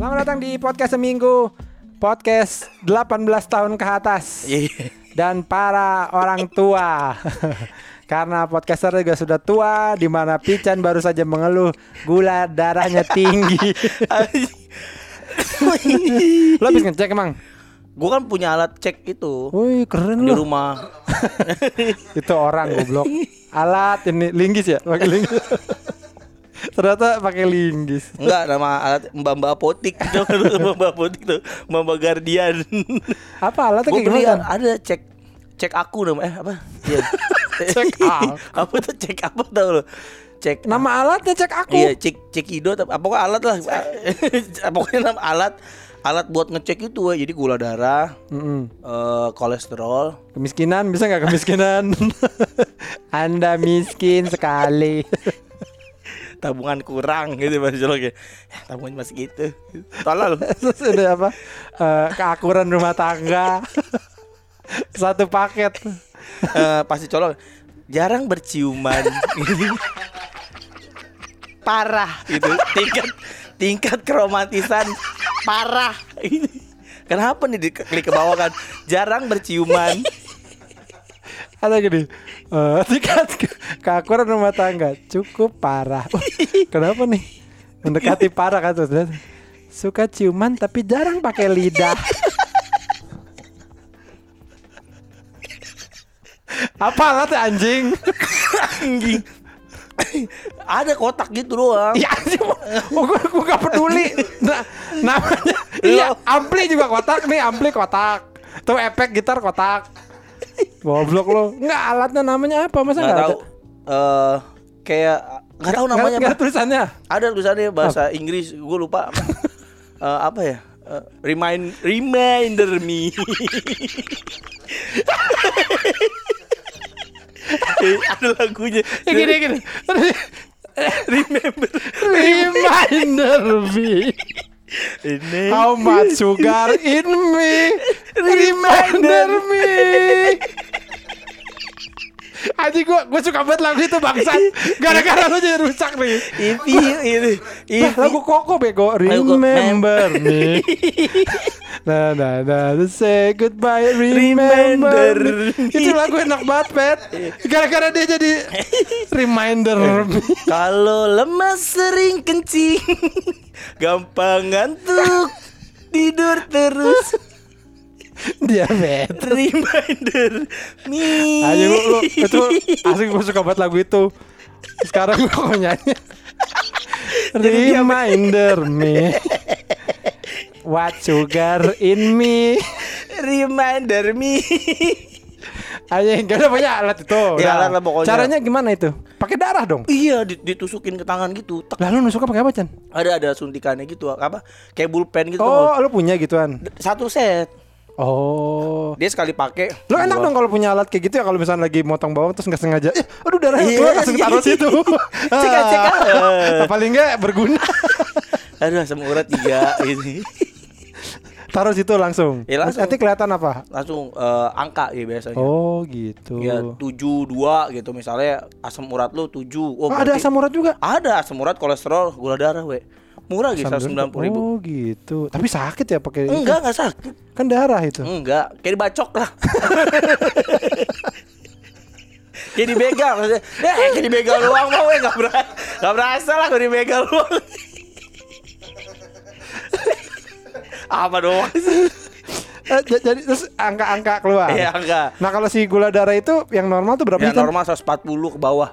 Selamat datang di podcast seminggu Podcast 18 tahun ke atas Iya. Dan para orang tua Karena podcaster juga sudah tua di mana Pican baru saja mengeluh Gula darahnya tinggi Lo habis ngecek emang? Gue kan punya alat cek itu Wih keren di rumah. Itu orang goblok Alat ini linggis ya? Pakai linggis Ternyata pakai linggis Enggak nama alat Mbak Mbak Apotik Mbak Mbak Apotik tuh Mbak Mbak Guardian Apa alatnya kayak gimana? ada cek Cek aku nama Eh apa Iya Cek aku. Apa tuh cek apa tau lo Cek Nama alatnya cek aku Iya cek cek ido tapi apa pokoknya alat lah pokoknya nama alat alat buat ngecek itu we. jadi gula darah Mm-mm. eh, kolesterol Kemiskinan bisa nggak kemiskinan? Anda miskin sekali. Tabungan kurang gitu mas Jolok ya "Ya, tabungan masih gitu. Tolol. Ada apa? Eh, keakuran rumah tangga. Satu paket. Eh, pasti colok jarang berciuman. Parah gitu. Tingkat tingkat keromantisan parah. Ini kenapa nih di klik ke bawah kan? Jarang berciuman Ada gini. eh, tingkat ke- keakuran rumah tangga cukup parah. Wah, kenapa nih? Mendekati parah kan terus. Suka ciuman tapi jarang pakai lidah. Apa alatnya anjing? anjing ada kotak gitu doang Ya oh, gue, gue gak peduli nah, Namanya Iya ampli juga kotak nih Ampli kotak Tuh efek gitar kotak Goblok lo. Enggak alatnya namanya apa? Masa nggak nggak tahu. eh kayak nggak tahu namanya nggak apa ada tulisannya? Ada tulisannya bahasa Inggris gue lupa. Eh, apa ya? Eh, remind reminder me. Eh, ada lagunya. Ya gini gini. Remember. Reminder me. Ini How much sugar in me? Reminder me Anjing gue gue suka banget lagu itu bangsat. Gara-gara lo jadi rusak nih. Ini Bah, if lagu koko bego. Remember me. Nah nah nah to Say goodbye Remember, Remember me. me. Itu lagu enak banget Pet. Gara-gara dia jadi Reminder me. kalau lemas sering kencing gampang ngantuk tidur terus Diabetes. Reminder me Ayo lu, lu. Itu asli gue suka banget lagu itu. Sekarang gue kok nyanyi. Reminder me What sugar in me? Reminder me Ayo gak ada punya alat itu. Ya, alat lah pokoknya. Caranya gimana itu? Pakai darah dong? Iya di- ditusukin ke tangan gitu. Tek. Lalu nusuknya pakai apa Chan? ada ada suntikannya gitu apa? Kayak bullpen gitu Oh, lu punya gituan. satu set Oh. dia sekali pakai Lu enak dong kalau punya alat kayak gitu ya kalau misalnya lagi motong bawang terus nggak sengaja. Eh, aduh darah Iya, keluar langsung taruh situ. Cek, cek. Ah, Paling enggak berguna. aduh asam urat tiga ini taruh situ langsung. Ya, langsung. Nanti kelihatan apa? langsung eh, angka ya biasanya Oh, gitu. ya tujuh dua gitu misalnya asam urat lu tujuh Oh, oh, ada asam urat juga. ada asam urat kolesterol gula darah we murah gitu Asam sembilan puluh ribu Oh, gitu. Tapi sakit ya pakai enggak enggak sakit Kan darah itu. enggak kayak dibacok lah kayak dibegal maksudnya ya kayak dibegal doang mau we nggak berasa nggak berasa lah kalau dibegal doang apa doang sih Eh, jadi terus angka-angka keluar. ya enggak Nah, kalau si gula darah itu yang normal tuh berapa ya? Chan? normal 140 ke bawah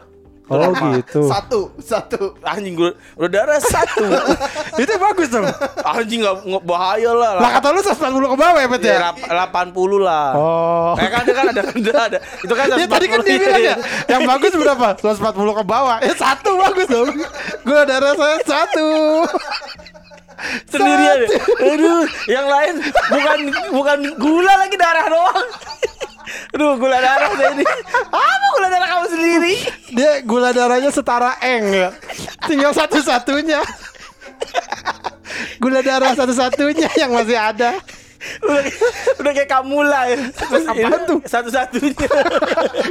Oh, gitu. Satu, satu. anjing gue udah darah satu itu bagus dong. anjing nggak nggak bahaya lah Lah kata lu 140 ke bawah ya, Bet ya, ya? lap- 80 lah Oh. Eh kan ada kan ada ada, ada. Itu kan Ya tadi kan 140 dia bilang ya, iya. yang bagus berapa? 140 ke bawah. Ya satu bagus dong. Gula darah saya satu. sendirian. ya. Aduh, yang lain bukan bukan gula lagi darah doang. Aduh, gula darah saya ini. Apa gula darah kamu sendiri? Dia gula darahnya setara eng ya. Tinggal satu-satunya. Gula darah satu-satunya yang masih ada. Udah, udah kayak kamula ya. Terus Apaan ini tuh? Satu-satunya.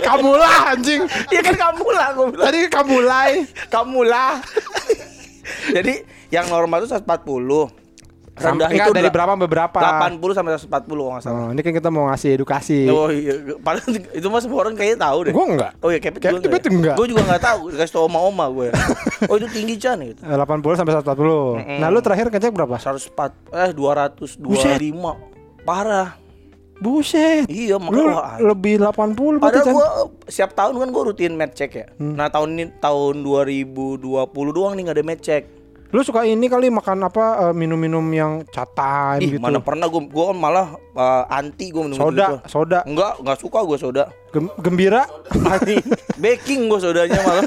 Kamu lah anjing. Iya kan kamula bilang. Tadi kamu mulai. Kamula. Jadi yang normal itu 140. Rendah itu dari berapa sampai berapa? 80 sampai 140 kalau nggak salah. Oh, ini kan kita mau ngasih edukasi. Oh iya, padahal itu mah semua orang kayaknya tahu deh. Gua enggak. Oh iya, Kepit gue itu enggak. Gue juga enggak tahu, kasih tau oma-oma gue. Oh itu tinggi Chan gitu. Eh, 80 sampai 140. Nah, lu terakhir ngecek berapa? 104 eh 225 parah. Buset. Iya, Lu makanya wah, lebih 80 berarti Padahal Chan. gue siap tahun kan gue rutin med check ya. Hmm. Nah tahun ini tahun 2020 doang nih nggak ada med check. Lu suka ini kali makan apa eh, minum-minum yang cat time Ih gitu. mana pernah gue gue malah eh, anti gue minum soda, gitu. soda. Enggak enggak suka gue soda. Gem- gembira. Baking gue sodanya malah.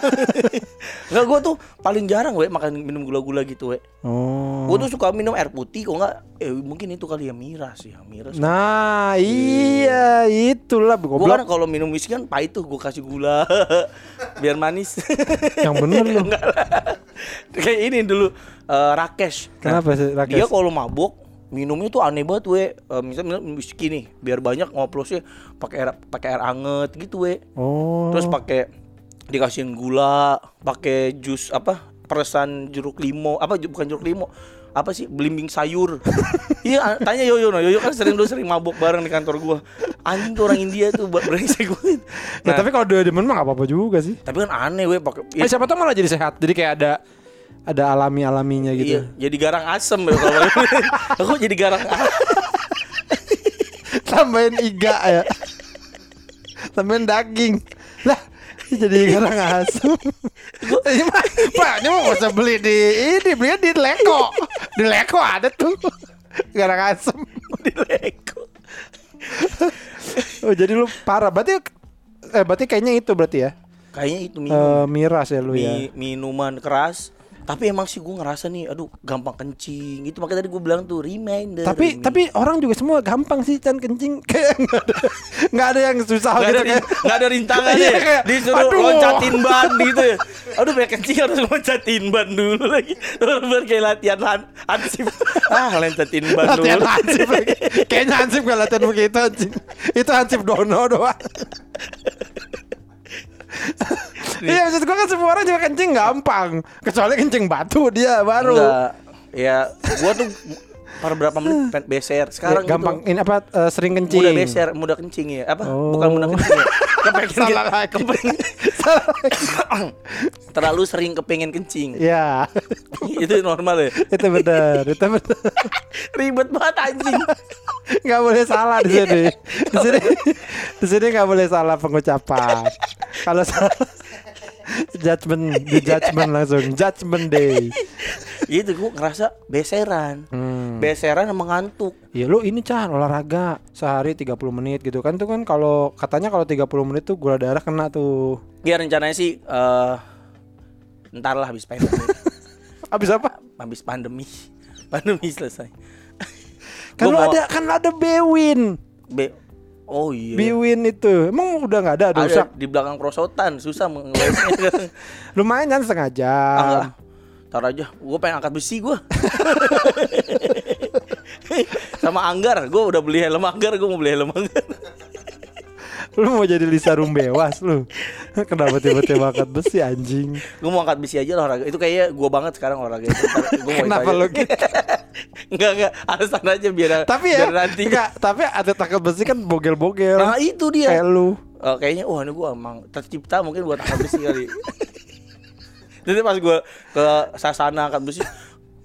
Enggak gue tuh paling jarang gue makan minum gula-gula gitu we. Oh. Gue tuh suka minum air putih kok enggak eh mungkin itu kali ya miras ya miras. Nah, iya itulah Gue kan kalau minum whisky kan pahit tuh gue kasih gula biar manis. Yang bener lah. Kayak ini dulu eh, Rakesh. Nah, Kenapa sih Rakesh? Dia kalau mabuk minumnya tuh aneh banget we. Eh, misalnya minum whisky nih, biar banyak ngoplosnya pakai air pakai air anget gitu we. Oh. Terus pakai dikasihin gula, pakai jus apa? Peresan jeruk limo, apa bukan jeruk limo. Apa sih belimbing sayur? iya, tanya Yoyo no. Yoyo kan sering dulu sering mabuk bareng di kantor gua. Anjing tuh orang India tuh brengsek banget. Ya, Nah, tapi kalau dua demen mah gak apa-apa juga sih. tapi kan aneh we pakai Eh, siapa tahu malah jadi sehat. Jadi kayak ada ada alami-alaminya gitu. Iya, jadi garang asem ya kalau aku jadi garang asem. Tambahin iga ya. Tambahin daging. Lah, jadi garang asem. Pak, ini nggak usah beli di ini, belinya di Leko. Di Leko ada tuh garang asem. di Leko. Oh, jadi lu parah. Berarti eh berarti kayaknya itu berarti ya. Kayaknya itu minum, Eh, miras ya lu ya. mi- minuman keras. Tapi emang sih gue ngerasa nih, aduh gampang kencing. Itu makanya tadi gue bilang tuh reminder. Tapi reminder. tapi orang juga semua gampang sih Chan kencing kayak nggak ada nggak ada yang susah Nggak gitu ada, kayak nggak ada rintangan Iya, ya kayak, Disuruh aduh. loncatin ban gitu ya Aduh pengen kencing harus loncatin ban dulu lagi Bener kayak latihan han hansip Ah loncatin ban dulu latihan hansip lagi. Kayaknya hansip gak latihan begitu anjing. Itu hansip dono doang. Iya maksud gua kan semua orang juga kencing gampang. Kecuali kencing batu dia baru. Enggak. Ya gue tuh per berapa menit beser. Sekarang Ya, gampang. gitu. ini apa eh, sering kencing? Mudah beser, mudah kencing ya. Apa? Oh. Bukan mudah kencing ya Kepengen Salah lagi. kepengen- Salah. Lagi. Terlalu sering kepengen kencing. Ya. Itu normal ya? Itu benar itu benar. Ribet banget anjing. Nggak boleh salah di sini. Di sini di sini nggak boleh salah pengucapan. Kalau salah judgment di judgment langsung. Judgment day. Gitu gue ngerasa beseran. Hmm. Beseran sama ngantuk. Ya lu ini Chan olahraga sehari 30 menit gitu kan. Tuh kan kalau katanya kalau 30 menit tuh gula darah kena tuh. Ya rencananya sih eh Ntar lah habis pandemi. Habis apa? Habis pandemi. Pandemi selesai. Kan lu Gua mau- ada kan ada Bewin Be Oh iya. Biwin itu. Emang udah nggak ada ada rusak? di belakang prosotan Susah mengelesnya. Lumayan kan setengah Ah, jam lah. Ntar aja Gue pengen angkat besi gue Sama Anggar Gue udah beli helm Anggar Gue mau beli helm Anggar lu mau jadi Lisa Rumbewas lu. Kenapa tiba-tiba angkat besi anjing? Gue mau angkat besi aja lah olahraga. Itu kayaknya gue banget sekarang olahraga itu. Gua mau Kenapa lu gitu? Enggak enggak Alasan aja biar tapi ya biar nanti. enggak tapi atlet angkat besi kan bogel-bogel. Nah itu dia. Kayak lu. Oh, kayaknya wah ini gua emang tercipta mungkin buat angkat besi kali. Jadi pas gua ke sasana angkat besi,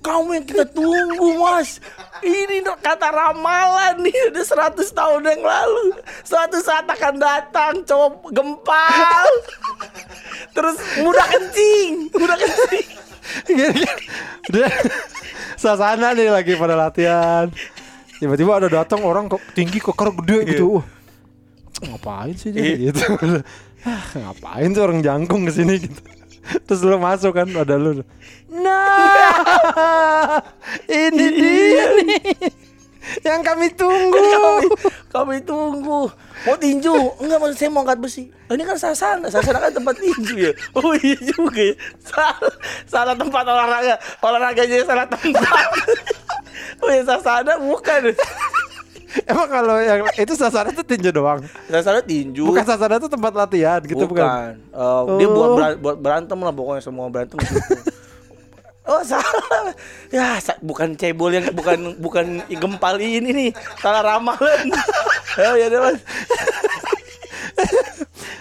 kamu yang kita tunggu mas. Ini no- kata ramalan nih udah 100 tahun yang lalu. Suatu saat akan datang cowok gempal. Terus mudah kencing, mudah kencing. Dia sasana nih lagi pada latihan tiba-tiba ada datang orang kok tinggi keker gede gitu Wah, ngapain sih dia Iya. gitu ah, ngapain tuh orang jangkung ke sini gitu terus lu masuk kan ada lu. Nah. Ini dia nih. yang kami tunggu. Kami, kami tunggu. Mau tinju? Enggak maksud saya mau angkat besi. Oh, ini kan sasana sasana kan tempat tinju ya? Oh iya juga ya. Salah, salah tempat olahraga. Olahraganya salah tempat. Oh ya sasana bukan emang kalau yang itu sasana tuh tinju doang sasana tinju bukan sasana tuh tempat latihan gitu bukan, bukan. Eh, dia buat Oh. bera- buat berantem lah pokoknya semua berantem di situ. Oh salah Ya sa- bukan cebol yang Bukan bukan gempal ini nih Salah ramalan Oh ya mas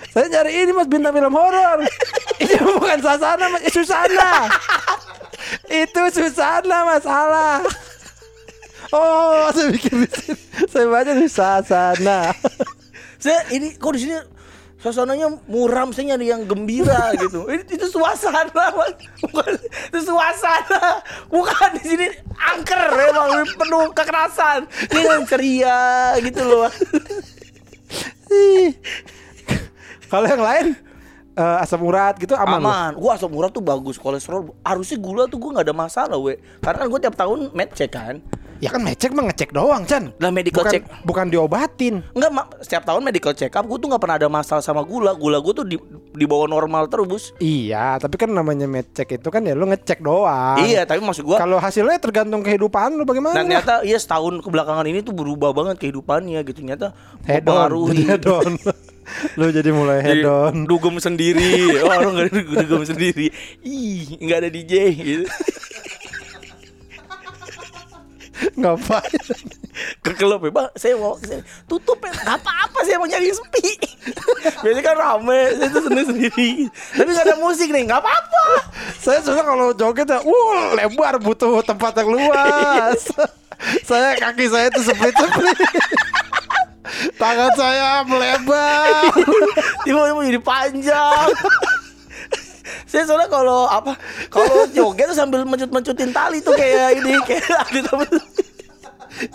Saya cari ini mas bintang film horor. ini bukan Sasana mas, Susana. Itu Susana mas salah. Oh, saya bikin di sini. Saya baca di Sasana. Saya ini kok di sini suasananya muram saya nyari yang gembira gitu. Ini itu suasana bukan itu suasana, bukan di sini angker memang penuh kekerasan. Ini yang ceria gitu loh. Kalau yang lain eh, asam urat gitu aman. loh. Aman, gua asam urat tuh bagus kolesterol. Harusnya gula tuh gua nggak ada masalah, we. Karena kan gua tiap tahun med check kan. Ya kan ngecek mah ngecek doang, Chan. Lah medical bukan, check. bukan diobatin. Enggak, Ma. setiap tahun medical check up gua tuh nggak pernah ada masalah sama gula. Gula gua tuh di di bawah normal terus. Iya, tapi kan namanya ngecek itu kan ya lu ngecek doang. Iya, tapi maksud gua Kalau hasilnya tergantung kehidupan lu bagaimana. Nah ternyata iya setahun kebelakangan ini tuh berubah banget kehidupannya gitu Ternyata hedon, mempengaruhi. hedon. lu jadi mulai hedon. dugem sendiri orang gak ada dugem sendiri Ih nggak ada DJ gitu Ngapain? Ke klub ya Saya mau ke sini Tutup ya Gak apa-apa saya mau nyari sepi Biasanya kan rame Saya tuh sendiri sendiri Tapi gak ada musik nih Gak apa-apa Saya suka kalau joget ya, wuh lebar butuh tempat yang luas. saya kaki saya tuh seplit-seplit. Tangan saya melebar. Tiba-tiba jadi panjang saya soalnya kalau apa kalau joget tuh sambil mencut-mencutin tali tuh kayak ini kayak ada temen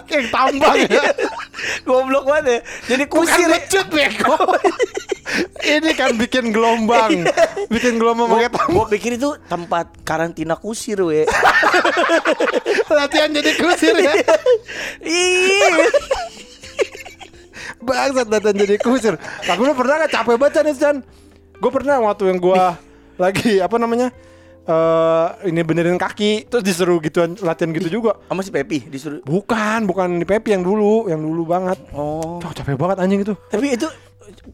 Kayak tambang ya. Goblok banget ya. Jadi Bukan kusir. ya. mecut beko. Ini kan bikin gelombang. Bikin gelombang pakai tambang. Gue pikir itu tempat karantina kusir we. Latihan jadi kusir ya. Ih. Bangsat latihan jadi kusir. Aku lu pernah gak capek baca nih Chan? Gue pernah waktu yang gua lagi apa namanya? Eh ini benerin kaki terus disuruh gituan latihan gitu juga. Sama si Pepi disuruh. Bukan, bukan di Pepi yang dulu, yang dulu banget. Oh. Cok, capek banget anjing itu. Tapi itu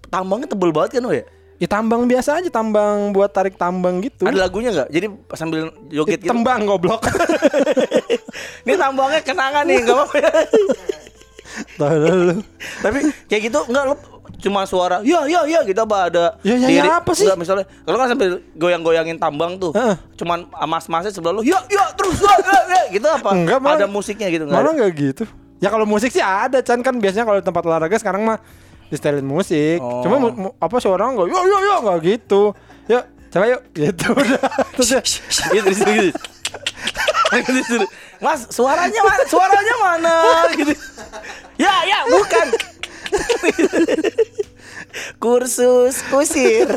tambangnya tebel banget kan we? Ya tambang biasa aja, tambang buat tarik tambang gitu. Ada lagunya nggak? Jadi sambil joget gitu. Tembang goblok. Ini tambangnya kenangan nih, nggak apa-apa. Tahu lu. Tapi kayak gitu nggak lo cuma suara ya ya ya gitu apa ada Ya, ya, ya diri- apa sih? Nggak, misalnya kalau kan sambil goyang-goyangin tambang tuh Heeh. cuman mas-masnya sebelah lo ya ya terus ya, ya, ya, gitu apa Enggak, malah- ada musiknya gitu nggak Malah ada? nggak gitu. Ya kalau musik sih ada, Chan kan biasanya kalau di tempat olahraga sekarang mah di setelin musik. Oh. Cuma mu- mu- apa seorang nggak, yo yo yo nggak gitu. Yuk, coba yuk, gitu udah. Terus ya, gitu disuruh gitu. Disuruh, Mas, suaranya mana? Suaranya mana? Gitu. Ya, ya, bukan. Kursus kusir.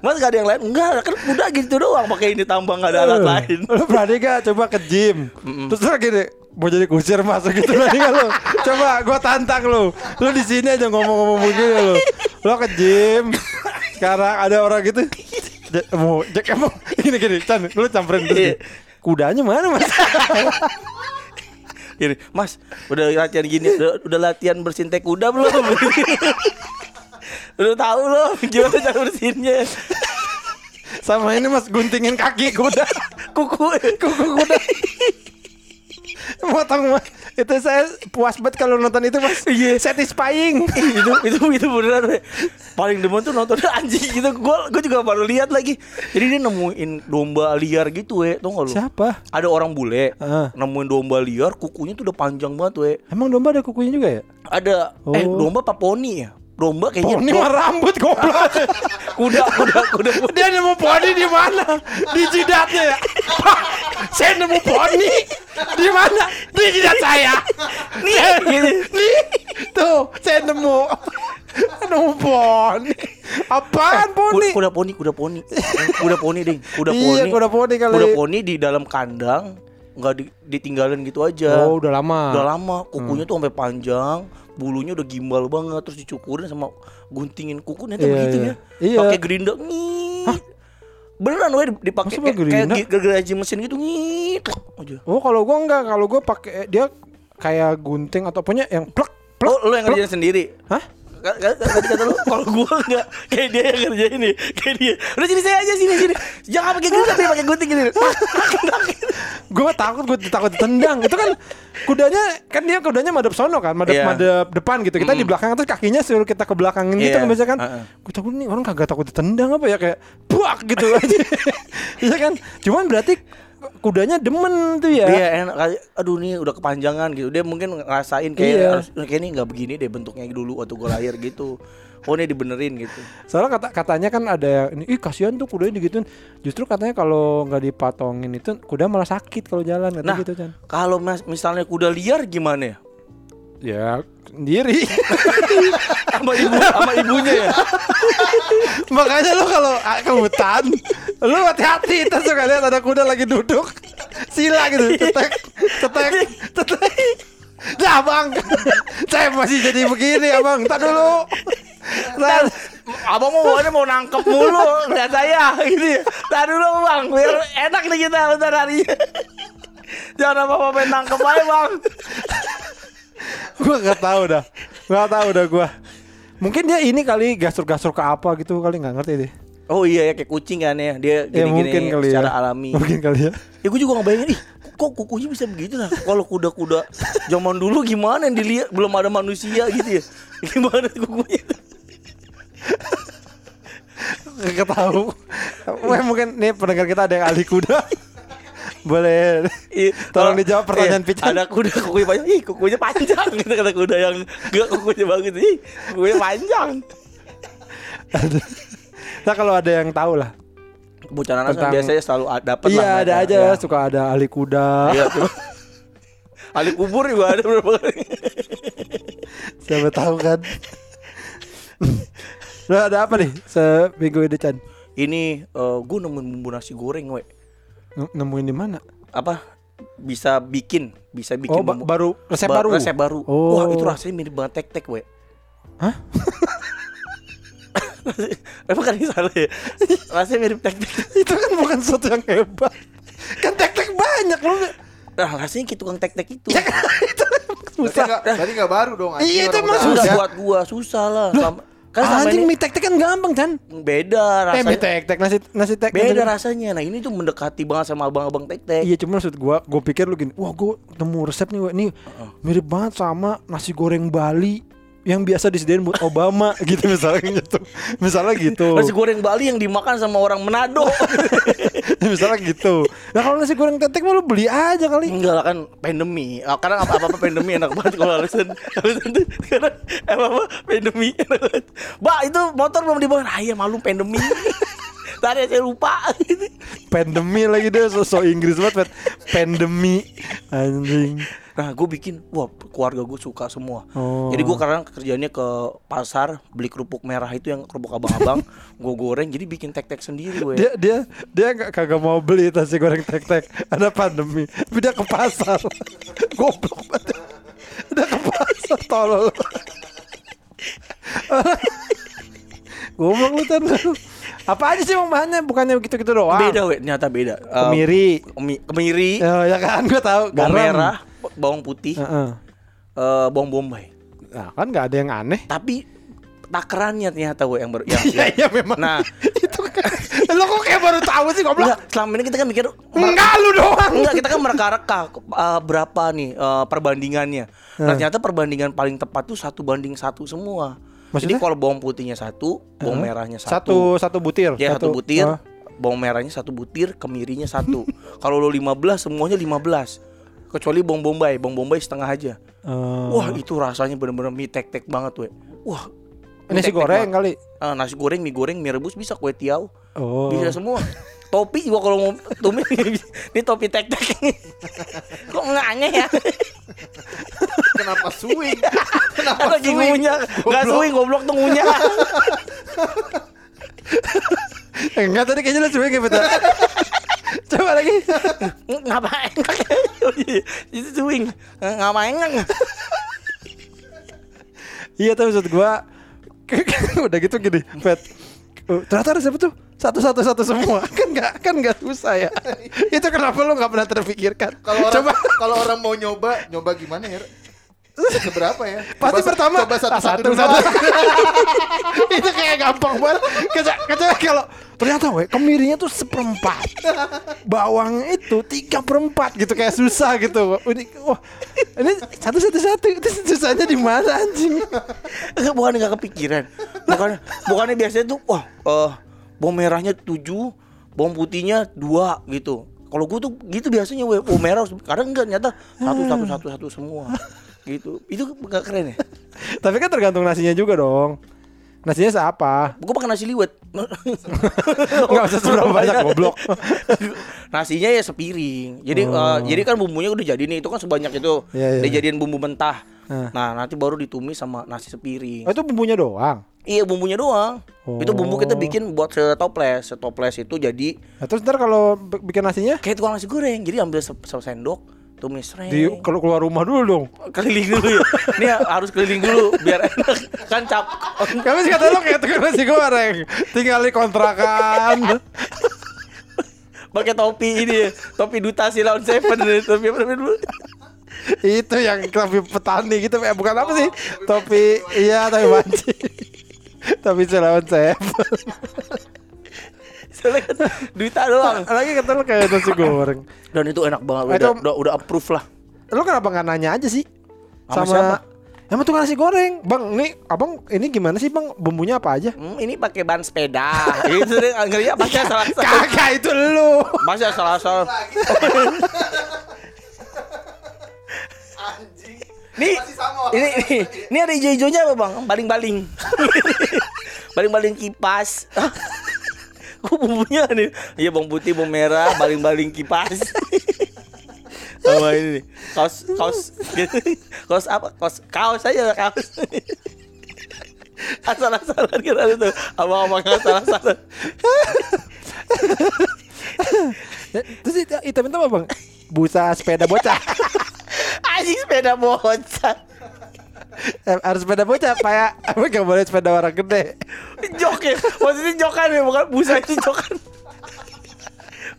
Mas gak ada yang lain? Enggak, kan udah gitu doang. Pakai ini tambang gak ada alat lain. Lu berani gak coba ke gym? Terus lu gini Mau jadi kusir masuk gitu berani gak lu? Coba gua tantang lu. Lu di sini aja ngomong-ngomong begini lu. Lu ke gym. Sekarang ada orang gitu. Mau Jack emang gini gini Chan lu campurin terus. Iya. Kudanya mana mas Gini, Mas, udah latihan gini, udah, udah latihan bersihin teh kuda belum? udah tahu loh gimana cara bersihinnya. Sama ini mas guntingin kaki kuda Kuku. Kuku kuda Motong Itu saya puas banget kalau nonton itu mas Iya. Satisfying itu itu itu beneran we. paling demen tuh nonton anjing gitu gue gue juga baru lihat lagi jadi dia nemuin domba liar gitu we tau gak lu Siapa? ada orang bule Ah. nemuin domba liar kukunya tuh udah panjang banget we Emang domba ada kukunya juga ya? ada eh Oh. domba apa poni ya domba kayaknya Poni do- mah rambut goblok. kuda kuda kuda Dia nemu poni di mana? Di jidatnya ya. Saya nemu poni di mana? Di jidat saya. Nih, gini. nih, tuh saya nemu nemu poni. Apaan poni? kuda poni kuda poni kuda poni ding kuda Iya, poni kuda poni kali. kuda poni di dalam kandang nggak di- ditinggalin gitu aja Oh, udah lama. udah lama kukunya tuh sampai panjang bulunya udah gimbal banget terus dicukurin sama guntingin kukunya tuh Iya, begitu iya. ya Iya. pakai gerinda ngit beneran weh dipakai kayak, kayak gergaji mesin gitu ngit aja Oh, kalau gua enggak, kalau gua pakai dia kayak gunting atau punya yang plek plek. oh lu yang plek. ngerjain sendiri Hah? Tadi kata lu kalau gua enggak kayak dia yang ngerjain nih kayak dia udah sini saya aja sini sini jangan pakai gunting tapi pakai gunting gini. gue takut gue takut ditendang itu kan kudanya kan dia kudanya madep sono kan madep Iya. madep depan gitu kita di belakang terus kakinya suruh kita ke belakangin gitu Iya. kan biasanya kan Heeh. gue takut nih orang kagak takut ditendang apa ya kayak buak gitu aja iya kan cuman berarti kudanya demen tuh ya Iya enak. Aduh nih udah kepanjangan gitu. Dia mungkin ngerasain kayak Iya. harus kayak ini nggak begini deh bentuknya dulu waktu gue lahir gitu. Oh ini dibenerin gitu. soalnya kata katanya kan ada yang ini ih kasihan tuh kudanya digituin justru katanya kalau nggak dipatongin itu kuda malah sakit kalau jalan kata Nah. gitu kan Kalau misalnya kuda liar gimana ya? ya sendiri Sama ibu sama ibunya ya. Makanya lo kalau ah, ke hutan, lo hati-hati. Kita suka lihat ada kuda lagi duduk, sila gitu, cetek, cetek, cetek. Dah bang, saya masih jadi begini abang. Tak dulu. Ntar, Abang mau bawaannya mau nangkep mulu lihat saya gitu. Tadi dulu bang, biar enak nih kita bentar hari. Jangan apa-apa main nangkep aja bang. Gue nggak tahu dah, nggak tahu dah gue. Mungkin dia ini kali gasur-gasur ke apa gitu kali nggak ngerti deh. Oh iya ya kayak kucing kan ya dia Ya gini-gini mungkin kali secara ya. alami. Mungkin kali ya. Ya gue juga ngebayangin ih kok kukunya bisa begitu lah. Kalau kuda-kuda zaman dulu gimana yang dilihat belum ada manusia gitu ya. Gimana kukunya? Nggak tahu. Mungkin nih pendengar kita ada yang ahli kuda. Boleh. Iya, Tolong kalau- dijawab pertanyaan iya, Pican. Ada kuda kukunya panjang. Ih, kukunya panjang gitu kata kuda yang enggak kukunya bagus. Ih, kukunya panjang. Nah kalau ada yang tahu lah. Bocah kan Tentang- biasanya selalu dapat lah. Iya ada aja Iya. suka ada ahli kuda. Iya, Ali kubur juga ada berapa kali. Siapa tahu kan. Nah, ada apa nih seminggu ini Chan? Ini eh, gue nemuin bumbu nasi goreng, we. Nemuin di mana? Apa? Bisa bikin, bisa bikin Oh ba- baru resep ba- baru. Resep baru. Oh. Wah, itu rasanya mirip banget tek-tek, we. Hah? Emang kan ini salah ya? Rasanya mirip tek-tek. Itu kan bukan sesuatu yang hebat. Kan tek-tek banyak lu. Nah, rasanya kayak tukang tek-tek itu. Ya kan itu Berarti susah. enggak, berarti enggak baru dong. Iya, itu emang susah. Buat gua, susah lah. Kan Anjing ini mie tek-tek kan gampang Chan. beda Eh rasanya. mie tek-tek nasi nasi tek. Beda rasanya. Nah, ini tuh mendekati banget sama abang-abang tek-tek. Iya cuma maksud gua, gua pikir lu gini, wah gua temu resep nih, ini mirip banget sama nasi goreng Bali yang biasa disediain buat Obama gitu misalnya gitu. Misalnya gitu. Nasi goreng Bali yang dimakan sama orang Manado. misalnya gitu. Nah kalau nasi goreng tetek mah lu beli aja kali. Enggak lah kan pandemi. Ah, Karena apa apa pandemi enak banget kalau alasan alasan itu karena apa apa pandemi enak banget. Mbak itu motor belum dibawa. Ah iya malu pandemi. Tadi saya lupa. Pandemi lagi deh sosok Inggris banget. Pandemi anjing. Nah gue bikin, wah keluarga gue suka semua. Oh. Jadi gue kadang kerjanya ke pasar beli kerupuk merah itu yang kerupuk abang-abang, gue goreng jadi bikin tek-tek sendiri gue. Dia dia dia nggak kagak mau beli nasi goreng tek-tek. Ada pandemi. Tapi dia ke pasar. Goblok banget. Dia ke pasar tolol. Goblok lu kan. Apa aja sih bahannya? Bukannya gitu-gitu doang. Beda we, ternyata beda. Kemiri. kemi- kemiri, Oh, ya kan gue tahu. Garam. merah, bawang putih, Heeh. eh, bawang bombay. Nah, kan nggak ada yang aneh. Tapi takarannya ternyata gue yang baru. Iya iya memang. Nah, itu kan. Lo kok kayak baru tahu sih goblok? enggak, selama ini kita kan mikir Enggak lu doang. Enggak, kita kan mereka-reka uh, berapa nih uh, perbandingannya. Nah, ternyata perbandingan paling tepat tuh satu banding satu semua. Maksudnya? Jadi kalau bawang putihnya satu, bawang merahnya Satu satu. satu butir. Ya satu butir, Oh. bawang merahnya satu butir, kemirinya satu. kalau lo 15 semuanya 15. Kecuali bawang bombay, bawang bombay setengah aja. Oh. Wah, itu rasanya bener-bener mie tek-tek banget, we. Wah. mie nasi tek-tek goreng banget. kali. Ah, nasi goreng, mie goreng, mie rebus bisa kue tiaw. Oh. Bisa semua. Topi juga kalau mau tumi ini topi tek-tek. Kok nggak aneh ya? Kenapa swing? Kenapa lagi ngunyah. Enggak swing goblok tuh ngunyah. Eh, Enggak tadi kayaknya lu swing ya betul. Coba lagi. Ngapain? Itu swing. Ngapain? Iya tapi maksud gua udah gitu gini, Pet. Oh, ternyata resep tuh satu satu satu semua kan nggak kan nggak susah ya itu kenapa lu nggak pernah terpikirkan Kalau orang coba kalau orang mau nyoba, nyoba gimana ya? Seberapa ya? Pasti Coba- pertama Coba satu satu satu, satu. itu kayak gampang banget. Kecuali kalau ternyata we kemirinya tuh seperempat, bawang itu tiga perempat gitu kayak susah gitu. Ini wah ini satu satu satu itu susahnya di mana anjing? bukan nggak kepikiran bukan bukannya biasanya tuh wah eh bawang merahnya tujuh bawang putihnya dua gitu kalau gue tuh gitu biasanya we, bawang merah kadang enggak nyata satu satu satu satu semua gitu. Itu nggak keren ya? Tapi kan tergantung nasinya juga dong. Nasinya seapa? gue pakai nasi liwet. Enggak usah seberapa banyak goblok. nasinya ya sepiring. Jadi eh, jadi kan bumbunya udah jadi nih. Itu kan sebanyak itu. Oh. Iya, iya, dijadiin bumbu mentah. Ah. nah nanti baru ditumis sama nasi sepiring. Oh, itu bumbunya doang. iya bumbunya doang. Itu bumbu kita Oh. bikin buat setoples setoples itu jadi Nah, terus ntar kalau bikin nasinya? Kayak tukang nasi goreng. Jadi ambil se sendok tumis reng di kalau keluar rumah dulu dong. keliling dulu ya. Ini harus keliling dulu biar enak. Kan cap Kami sih kata lo kayak tukang nasi goreng, tinggal di kontrakan. pakai topi ini ya, topi duta si lawan seven topi apa namanya dulu? Itu yang topi petani gitu eh, bukan apa sih? Topi iya topi banci topi Selawan Chef soalnya kan duta doang lagi kata lo kayak nasi goreng. Dan itu enak banget Itu- udah, udah, udah approve lah. Lo kenapa nggak nanya aja sih? Sama sama, siapa? emang tukang nasi goreng. Bang ini abang ini gimana sih bang? Bumbunya apa aja? Hmm, ini pakai ban sepeda. Gitu deh ngerinya pasti salah salah kagak itu lu. Pasti salah salah Anjing. Nih, Masih sama. ini, ini, ini ada hijau-hijaunya apa bang? Baling-baling. Baling-baling kipas Kok bumbunya nih? Iya bawang putih, bawang merah, baling-baling kipas. Sama ini nih. Kaos, kaos. Kaos apa? Kaos, kaos aja kaos. Asal-asalan ada tuh. Abang-abang asal-asalan. Terus itu hitam itu apa bang? Busa sepeda bocah. Anjing sepeda bocah harus sepeda bocah kayak apa gak boleh sepeda orang gede. Jok ya. Maksudnya jokan ya Bukan busa itu jokan.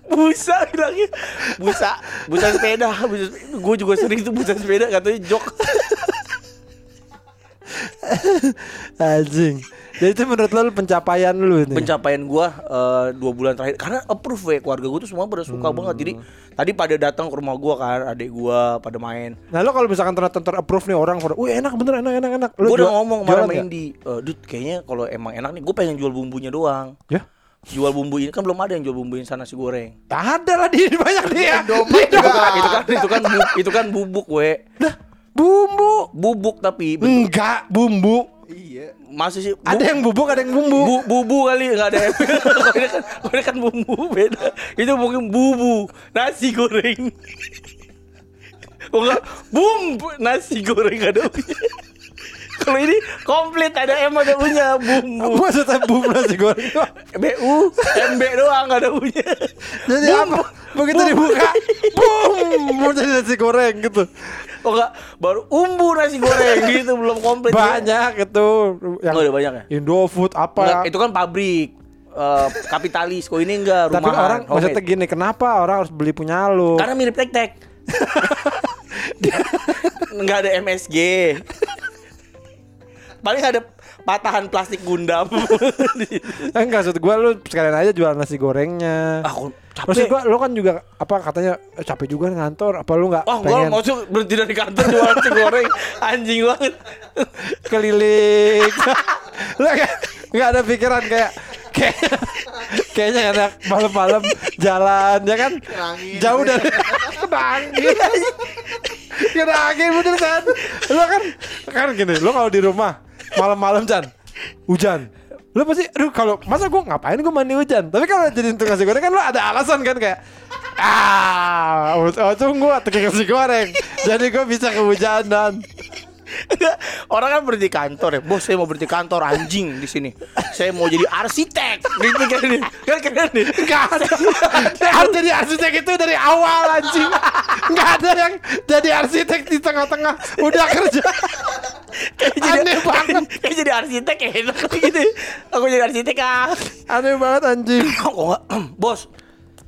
Busa bilangnya. Busa Busa sepeda. Gue juga sering tuh busa sepeda Katanya jok anjing jadi itu menurut lo pencapaian lu nih Pencapaian gue eh, Dua bulan terakhir Karena approve ya Keluarga gue tuh semua pada suka Hmm. banget Jadi Tadi pada datang ke rumah gue kan Adik gue pada main Nah lo kalau misalkan ternyata ter approve nih orang pada, wih enak bener enak enak enak. Lo Gue udah ngomong sama nggak? Indi eh, Dut kayaknya kalau emang enak nih Gue pengen jual bumbunya doang Ya. Jual bumbu ini Kan belum ada yang jual bumbu instan nasi goreng Ada lah di banyak dia. Indomie itu juga. kan itu kan itu kan itu kan bubuk we Lah, bumbu. bubuk tapi bentuk- Enggak, bumbu. Iya. masih sih bu- Ada yang bubuk, ada yang bumbu. bu, bubu kali nggak ada Kalau ini kan kalau ini kan bumbu beda itu mungkin bubu nasi goreng enggak bumbu nasi goreng ada kalau ini komplit ada M ada punya bumbu Maksudnya bumbu nasi goreng doang. BU MB doang nggak ada punya Jadi apa? Begitu dibuka, bum, mau jadi nasi goreng gitu. Oh enggak baru umbu nasi goreng gitu belum komplit Banyak itu yang Oh, udah banyak ya Indofood apa. Enggak, itu kan pabrik eh, kapitalis. Kok ini enggak Tapi rumahan. orang maksudnya homemade. gini, kenapa orang harus beli punya lu? karena mirip tek-tek. Enggak ada MSG. Paling ada patahan plastik Gundam. Eh, enggak maksud gua lu sekalian aja jual nasi gorengnya. Aku Maksud capek. gua lu kan juga apa katanya eh, capek juga ngantor apa lu nggak Oh, gua pengen mau berhenti dari kantor jualan nasi goreng. Anjing banget. keliling lu nggak ada pikiran kayak kayak kayaknya enak malam-malam jalan ya kan Angin. jauh dari kena angin kena angin bener kan lu kan kan gini lu kalau di rumah malam-malam Chan. Hujan. Lu pasti aduh kalau masa gua ngapain gua mandi hujan? Tapi kalau jadi tukang nasi goreng kan lu ada alasan kan kayak ah oh, tunggu tukang nasi goreng. Jadi gua bisa kehujanan Orang kan berhenti kantor ya. Bos, saya mau berhenti kantor anjing di sini. Saya mau jadi arsitek. Gitu kan ini. Kan keren nih. Gak ada Harus jadi arsitek itu dari awal anjing Gak ada yang jadi arsitek di tengah-tengah Udah kerja Kayak jadi- Aneh banget. Kayak jadi arsitek enak gitu. Aku jadi arsitek ah. Aneh banget anjing? Bos,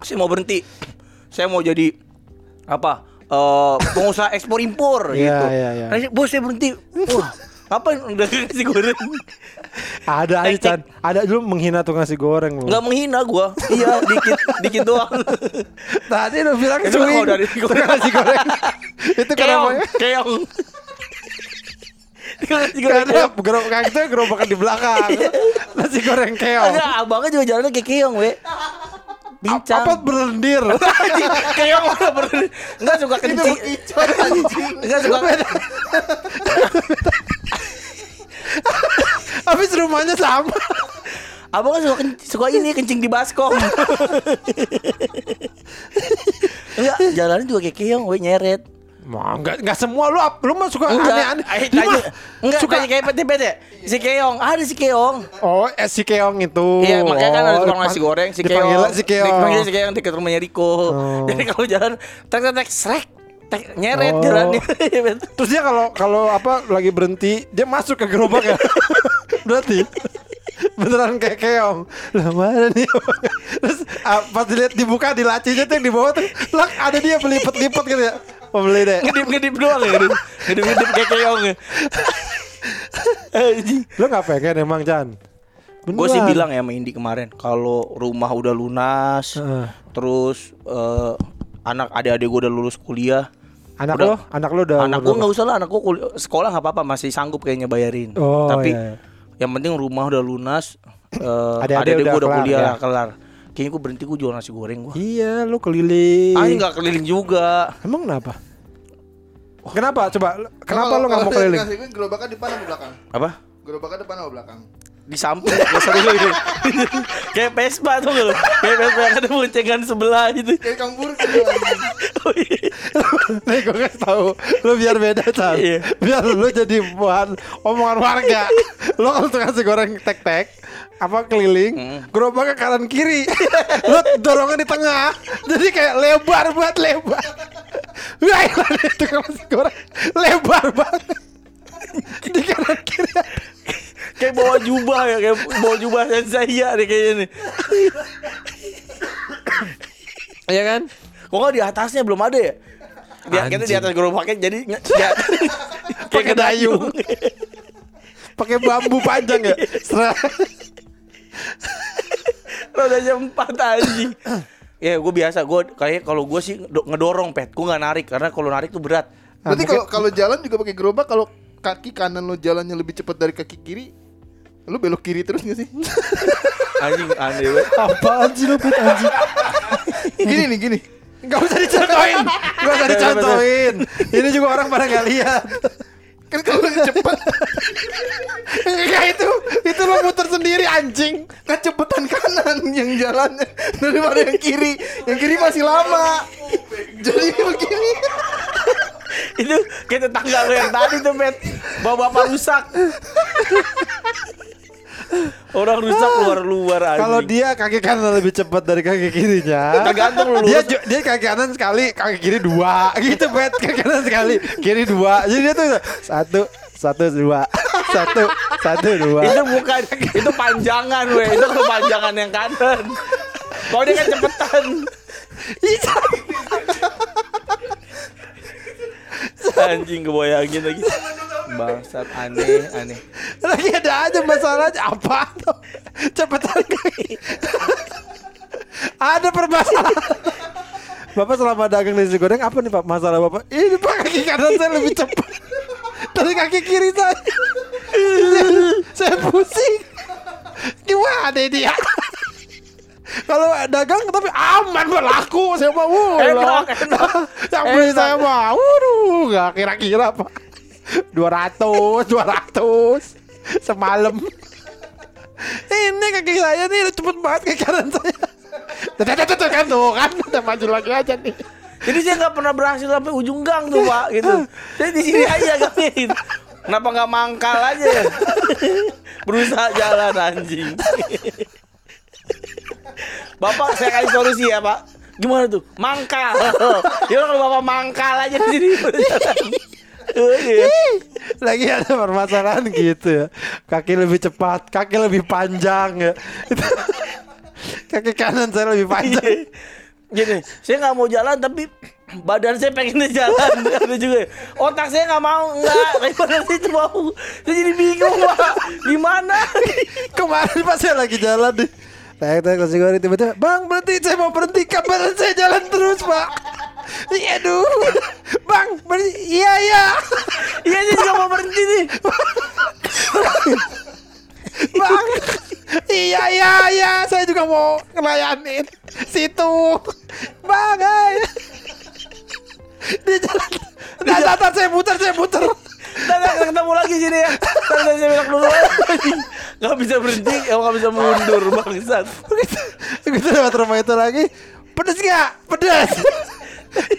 saya mau berhenti. Saya mau jadi apa? Eh, pengusaha ekspor impor Iya, gitu. iya, iya. Nah, bos saya berhenti. Wah, ngapain udah nasi goreng? Ada aja Chan. Ada dulu menghina tukang nasi goreng lu. Nggak menghina gua. Iya, dikit dikit doang. Tadi lu bilang Itu swing. kalau dari nasi goreng. Itu kenapa? keong. Nasi goreng Karena gerobak itu gerobakan di belakang. nasi goreng keong. Ada abangnya juga jalannya kayak keong, we. Bincang. Apa berlendir? keong mana ber Enggak suka kencing. Enggak suka Habis rumahnya sama. Abang kan suka, kenc- suka ini kencing di baskom. Enggak, jalannya juga kayak keong, we nyeret. Mau enggak enggak semua lu lu mah suka aneh-aneh. eh, Lu mah enggak suka kayak PT-PT ya? Si keong, ada si keong. Oh, eh, si keong itu. Iya, makanya kan ada Oh, tukang nasi goreng si dipanggil keong. si keong. Dipanggil si keong dekat rumahnya Riko. Oh. Jadi kalau jalan tek tek tek srek tek nyeret Oh. jalannya. Terus dia kalau kalau apa lagi berhenti, dia masuk ke gerobak ya. Berarti beneran kayak keong. Lah mana nih? Terus ah, pas dilihat dibuka di lacinya tuh yang di bawah tuh, lah ada dia belipet-lipet gitu ya. Mau beli deh. Ngedip-ngedip doang ya. ngedip- Ngedip-ngedip kayak keong ya. Lu nggak pengen emang Chan? Gue sih bilang ya sama Indi kemarin kalau rumah udah lunas, Heeh. terus eh, anak adik-adik gue udah lulus kuliah, Anak Udah. lo, anak lo udah anak gue nggak usah lah, anak gue kul- sekolah nggak apa-apa masih sanggup kayaknya bayarin. Oh, Tapi iya, iya. yang penting rumah udah lunas, eh, Adik-adik adik-adik udah gue udah kuliah ya? kelar. Kayaknya gue berhenti gue jual nasi goreng gue. Iya, lu keliling. Ah ini nggak keliling juga. Emang kenapa? Kenapa? Coba, kenapa lu nggak mau keliling? nasi goreng gerobaknya depan apa belakang? Apa? Gerobaknya depan apa belakang? Di samping nggak seru ini. Kayak Vespa tuh lu. Kayak Vespa yang ada boncengan sebelah gitu. Kayak Kang Buruk gitu. Oh, iya. Nih gue kasih tahu, lu biar beda Chan. Iya. Biar lu jadi bahan omongan warga. lu kalau tuh nasi goreng tek-tek, apa keliling, Hmm. gerobaknya kanan kiri. lu dorongnya di tengah. Jadi kayak lebar buat lebar. Wah, itu nasi goreng lebar banget. di kanan kiri. Kayak bawa jubah ya, kayak bawa jubah saya deh kayaknya nih. Iya kan? Kok nggak di atasnya belum ada ya? Dia kita di atas gerobaknya jadi kayak dayung. Pakai bambu panjang ya. Rodanya empat anjing. Ya gue biasa gue kayak kalau gue sih do- ngedorong pet, gue nggak narik karena kalau narik tuh berat. Berarti mungkin- kalau kalau jalan juga pakai gerobak kalau kaki kanan lo jalannya lebih cepat dari kaki kiri, lo belok kiri terus gak sih? Anjing aneh banget. Apaan sih lu Pit anjing? gini nih gini. Gak usah dicontohin Gak usah dicontohin Ini juga orang pada gak lihat Kan kalau lebih cepat, Enggak itu Itu lo muter sendiri anjing kan cepetan kanan yang jalannya daripada yang kiri. Yang kiri masih lama. Jadi begini. Itu kayak tetangga lo yang tadi tuh pet, bawa bapak rusak. Orang rusak luar-luar anjing. Kalau dia kaki kanan lebih cepat dari kaki kirinya Tergantung lu Dia dia kaki kanan sekali Kaki kiri dua Gitu bet Kaki kanan sekali Kiri dua Jadi dia tuh Satu Satu dua Satu Satu dua. Itu bukan itu panjangan weh. Itu kepanjangan yang kanan. Kalau dia kan cepetan. Anjing kebayangin lagi. Bangsat aneh aneh. Lagi ada aja masalahnya Apa? Tuh Cepetan kaki Ada permasalahan. Bapak selama dagang nasi goreng apa nih Pak masalah Bapak? Ini Pak kaki kanan saya lebih cepat dari kaki kiri saya. saya pusing. Gimana ya? Kalau dagang tapi aman berlaku saya mau. Enak, enak. Yang beli saya mah, waduh, nggak kira-kira Pak. 200, 200 semalam. Ini kaki saya nih cepet banget kaki kanan saya. Tuh, tuh, tuh, tuh, kan tuh kan udah maju lagi aja nih. jadi saya nggak pernah berhasil sampai ujung gang tuh pak gitu saya di sini aja gitu. Kenapa nggak mangkal aja berusaha jalan anjing bapak saya kasih solusi ya pak gimana tuh mangkal ya kalau bapak mangkal aja di sini. Oh, iya. Lagi ada permasalahan gitu ya. Kaki lebih cepat, kaki lebih panjang ya. Kaki kanan saya lebih panjang. Gini, saya nggak mau jalan tapi badan saya pengen jalan ada juga. Otak saya nggak mau nggak. Badan saya itu mau saya jadi bingung pak. Gimana Kemarin pas saya lagi jalan nih Tek tek nasi goreng tiba-tiba Bang berhenti saya mau berhenti. Kabar saya jalan terus pak. Iya aduh. Bang berhenti. Iya iya. Iya saya juga mau berhenti nih. Bang. Iya iya iya. Saya juga mau ngelayanin. Situ. Bang hai Di jalan. Nah, nah, nah, saya muter, saya muter. Ntar ntar ketemu lagi sini ya. Ntar saya belok dulu Gak bisa berhenti Emang gak bisa mundur bangsat. Begitu, begitu lewat rumah itu lagi. Pedes gak? Pedes.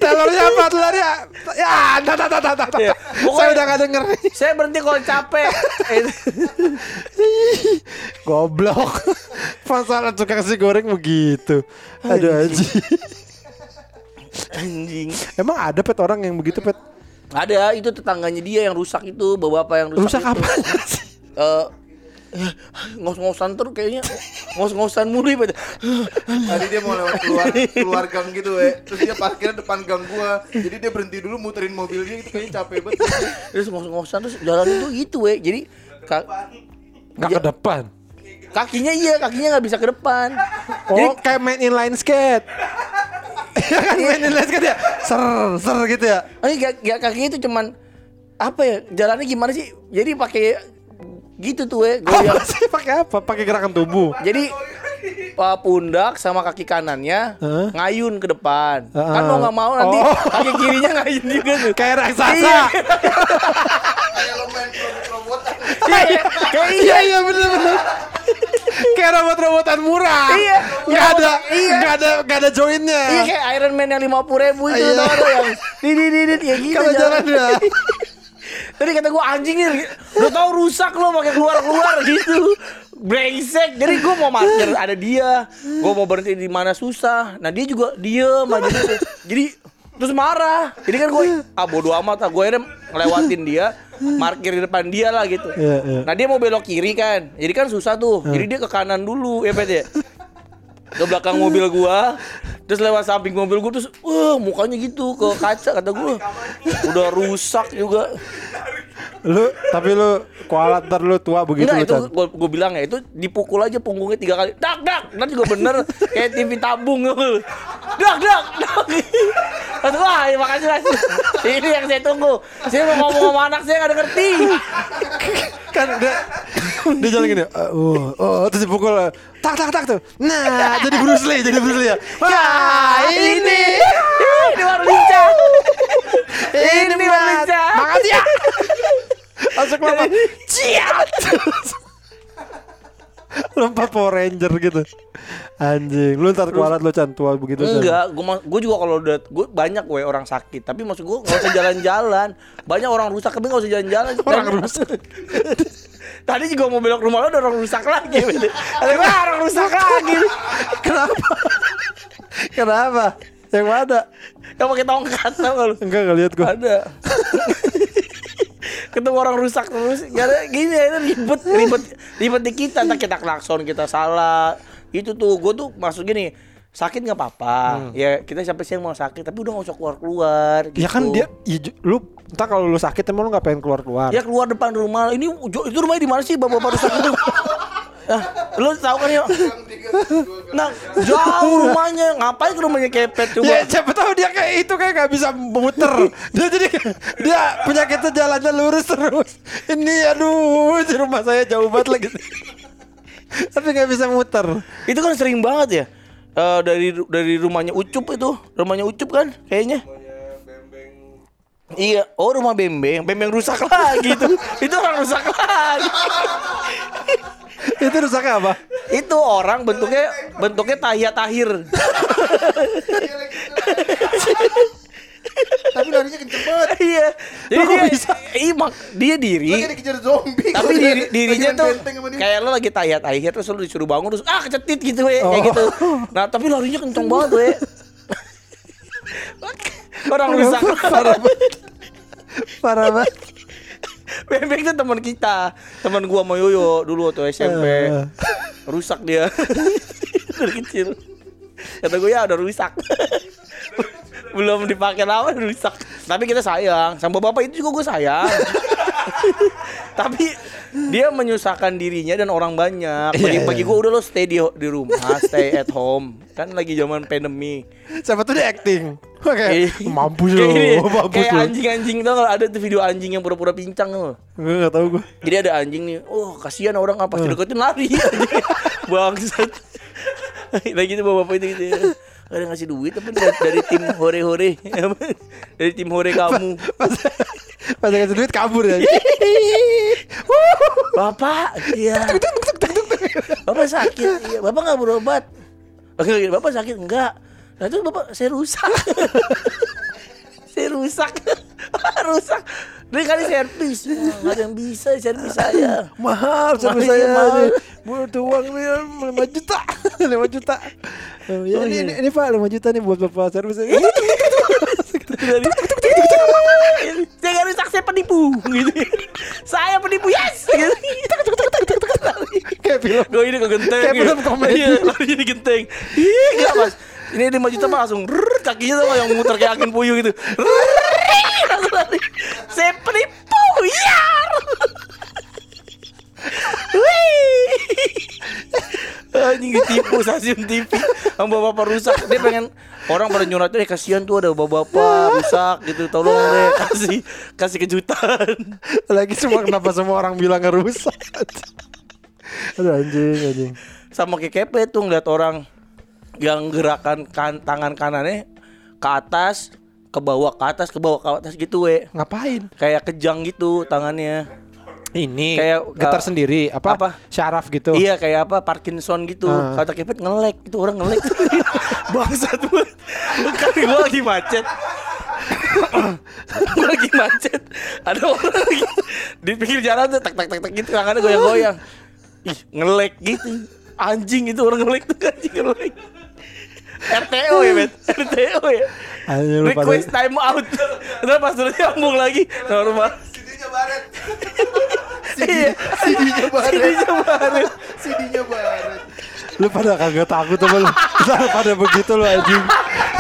Telurnya apa? Telurnya? Ya, tak, tak, tak, tak. Iya. Saya udah gak denger Saya berhenti kalau capek. Goblok. Masalah tukang nasi goreng begitu. Aduh anjing Anjing Emang ada pet orang yang begitu pet Ada itu tetangganya dia yang rusak itu Bapak yang rusak Rusak itu. apa? Eh, ngos-ngosan terus kayaknya ngos-ngosan mulu ya Pak. Tadi dia mau lewat keluar keluar gang gitu, we. Terus dia parkirnya depan gang gua. Jadi dia berhenti dulu muterin mobilnya itu kayaknya capek banget. terus ngos-ngosan terus jalan itu gitu we jadi ka- Gak ke depan kakinya iya kakinya nggak bisa ke depan. Jadi Oh. kayak main inline skate. Iya kan main inline skate ya? Ser ser gitu ya? Eh, gak, gak, kakinya itu cuman apa ya jalannya gimana sih? Jadi pakai gitu tuh goyang Apa sih? Pakai apa? Pakai gerakan tubuh? Jadi uh, pundak sama kaki kanannya Hah? ngayun ke depan. Heeh. kan mau nggak mau nanti Oh. kaki kirinya ngayun juga tuh. Kayak raksasa. Iya. Kayak lo. Iya, kayak iya Iya iya bener bener Kayak robot-robotan murah Iya. Gak ada Iya. Gak ada Gak ada joinnya Iya kayak Iron Man yang lima puluh ribu itu Iya. gak yang didit didit ya gitu Kalau jalan ya Tadi kata gue anjing nih Udah tau rusak lo pakai keluar-keluar gitu Brengsek Jadi gue mau parkir ada dia Gue mau berhenti di mana susah Nah dia juga diem aja gitu. Jadi Terus marah. Jadi kan gue Ah bodo amat lah. Gue akhirnya ngelewatin dia Parkir di depan dia lah gitu. Iya, iya. Nah dia mau belok kiri kan. Jadi kan susah tuh. Jadi dia ke kanan dulu ya Pet ya. Ke belakang mobil gua terus lewat samping mobil gua terus wah mukanya gitu ke kaca kata gua. Udah rusak juga. Lu Tapi lu Kualat ntar lu tua begitu enggak lu itu gua, gua bilang ya itu dipukul aja punggungnya tiga kali. Dak dak. Nanti juga bener kayak TV tabung gitu. dak dak dak Gua, wah ya makasih mas. Ini yang saya tunggu. Saya mau ngomong sama anak saya nggak ngerti. Kan dia Dia jalan gini uh, oh, oh, Terus dipukul Tak tak tak tuh. Nah Jadi Bruce Lee Jadi Bruce Lee ya. Wah ini. ini. Baru lincah. Ini baru lincah. Makasih ya. Masuk lompat Ciat Lompat Power Ranger gitu Anjing Lu ntar kualat lu Chan Tua begitu Enggak, gua gua juga kalau udah gua banyak we orang sakit, tapi maksud gua nggak usah jalan-jalan. Banyak orang rusak tapi nggak usah jalan-jalan. Orang Dan- rusak. Tadi juga mau belok rumah lo ada orang rusak lagi. Ada gua orang rusak lagi. Kenapa Kenapa Yang mana Yang pakai tongkat tau gak lu? Enggak gak lihat gua Ada. Ketemu orang rusak terus, gara gini itu ribet, ribet, ribet di kita. Entah kita klakson, kita salah. Itu tuh, gue tuh masuk gini, sakit nggak apa-apa. Ya kita sampai siang mau sakit, tapi udah nggak usah keluar-keluar. Gitu. Ya kan dia ya, Lu Entah kalau lu sakit Emang lu gak pengen keluar-keluar Ya keluar depan rumah. Ini itu rumahnya di mana sih bapak-bapak rusak itu? Nah, lu tahu kan ya? Nah, jauh rumahnya. Ngapain ke rumahnya kepet coba? Ya siapa tahu dia kayak itu kayak gak bisa muter. Dia jadi dia penyakitnya jalannya lurus terus. Ini aduh di rumah saya jauh banget lagi. Tapi gak bisa muter. Itu kan sering banget ya. Eh, dari dari rumahnya Ucup itu, rumahnya Ucup kan kayaknya. Iya, oh rumah Bembeng, Bembeng rusak lagi itu. itu orang rusak lagi. Itu rusaknya apa? itu orang bentuknya bentuknya tahiyat tahir. Tapi larinya kenceng banget. Iya. Jadi Kok dia bisa? Iya, mak- dia diri Lagi dikejar zombie. tapi diri, dirinya tuh kayak lo lagi tahiyat tahir terus lo disuruh bangun terus ah kecetit gitu we kayak Oh. gitu. Nah, tapi larinya kenceng banget we. Orang rusak. Parah banget. Parah banget. Bebek itu teman kita, teman gua sama Yoyo dulu waktu SMP. Eh. Rusak dia. Dari kecil. Kata gue ya udah rusak. belum dipakai lama rusak. Tapi kita sayang, sama bapak itu juga gue sayang. Tapi dia menyusahkan dirinya dan orang banyak. Bagi-bagi iya. gue udah lo stay di di rumah, stay at home. Kan lagi zaman pandemi. Siapa tuh dia acting? Oke. Iya. Mampus mampus Kayak anjing-anjing gak ada tuh video anjing yang pura-pura pincang tuh. Gue gak tau gue. Jadi ada anjing nih, oh kasihan orang apa Hmm. sih deketin lari. Bangsat. Lagi itu bapak itu gitu ya. Ada ngasih duit tapi dari, dari tim hore-hore. dari tim hore kamu. Pas pas kasih duit kabur ya. Bapak, iya. Bapak sakit, iya. Bapak nggak berobat. Oke, bapak sakit enggak. Nah itu bapak saya rusak. saya rusak. rusak. Dari kali servis, nggak ada yang bisa servis saya. Mahal Mahal, saya. mahal. Butuh uang 5 juta. 5 juta. Oh, ya, Oh, ini, iya. ini, ini Pak 5 juta nih buat Bapak servis. Saya nggak rusak, saya penipu. Gitu. Saya penipu, yes. Gitu. Kayak film. Gue ini ke genteng Kayak gitu. film komedi. Iya larinya di genteng Ih gak mas Ini 5 juta pak langsung Kakinya tuh yang muter kayak angin puyuh gitu. Saya penipu Ya Wih Anjing ditipu stasiun TV Sama bapak-bapak rusak. Dia pengen Orang pada nyurat Eh kasihan tuh ada bapak-bapak rusak gitu. Tolong deh Kasih Kasih kejutan. Lagi semua kenapa semua orang bilang ngerusak. Aduh anjing anjing. sama kayak kepe tuh ngeliat orang yang gerakan kan, tangan kanannya ke atas ke bawah ke atas ke bawah ke atas gitu we. Ngapain? kayak kejang gitu tangannya Ini Kayak, getar uh, sendiri apa? apa? Syaraf gitu. iya kayak apa? Parkinson gitu. Ah. kata kepet ngelek itu orang ngelek. Bangsat banget kan gua lagi macet. Gua lagi macet. Ada orang lagi di pinggir jalan tuh tak tak tak tak gitu tangannya goyang-goyang. Ih ngelek gitu. Anjing itu orang ngelek tuh anjing ngelek. RTO ya bet RTO ya? Request time out. Terus pas udah nyambung lagi normal. Baret. iya CD-nya baret. CD-nya baret. CD-nya baret. Lu pada kagak takut apa lu? Pada begitu lu anjing.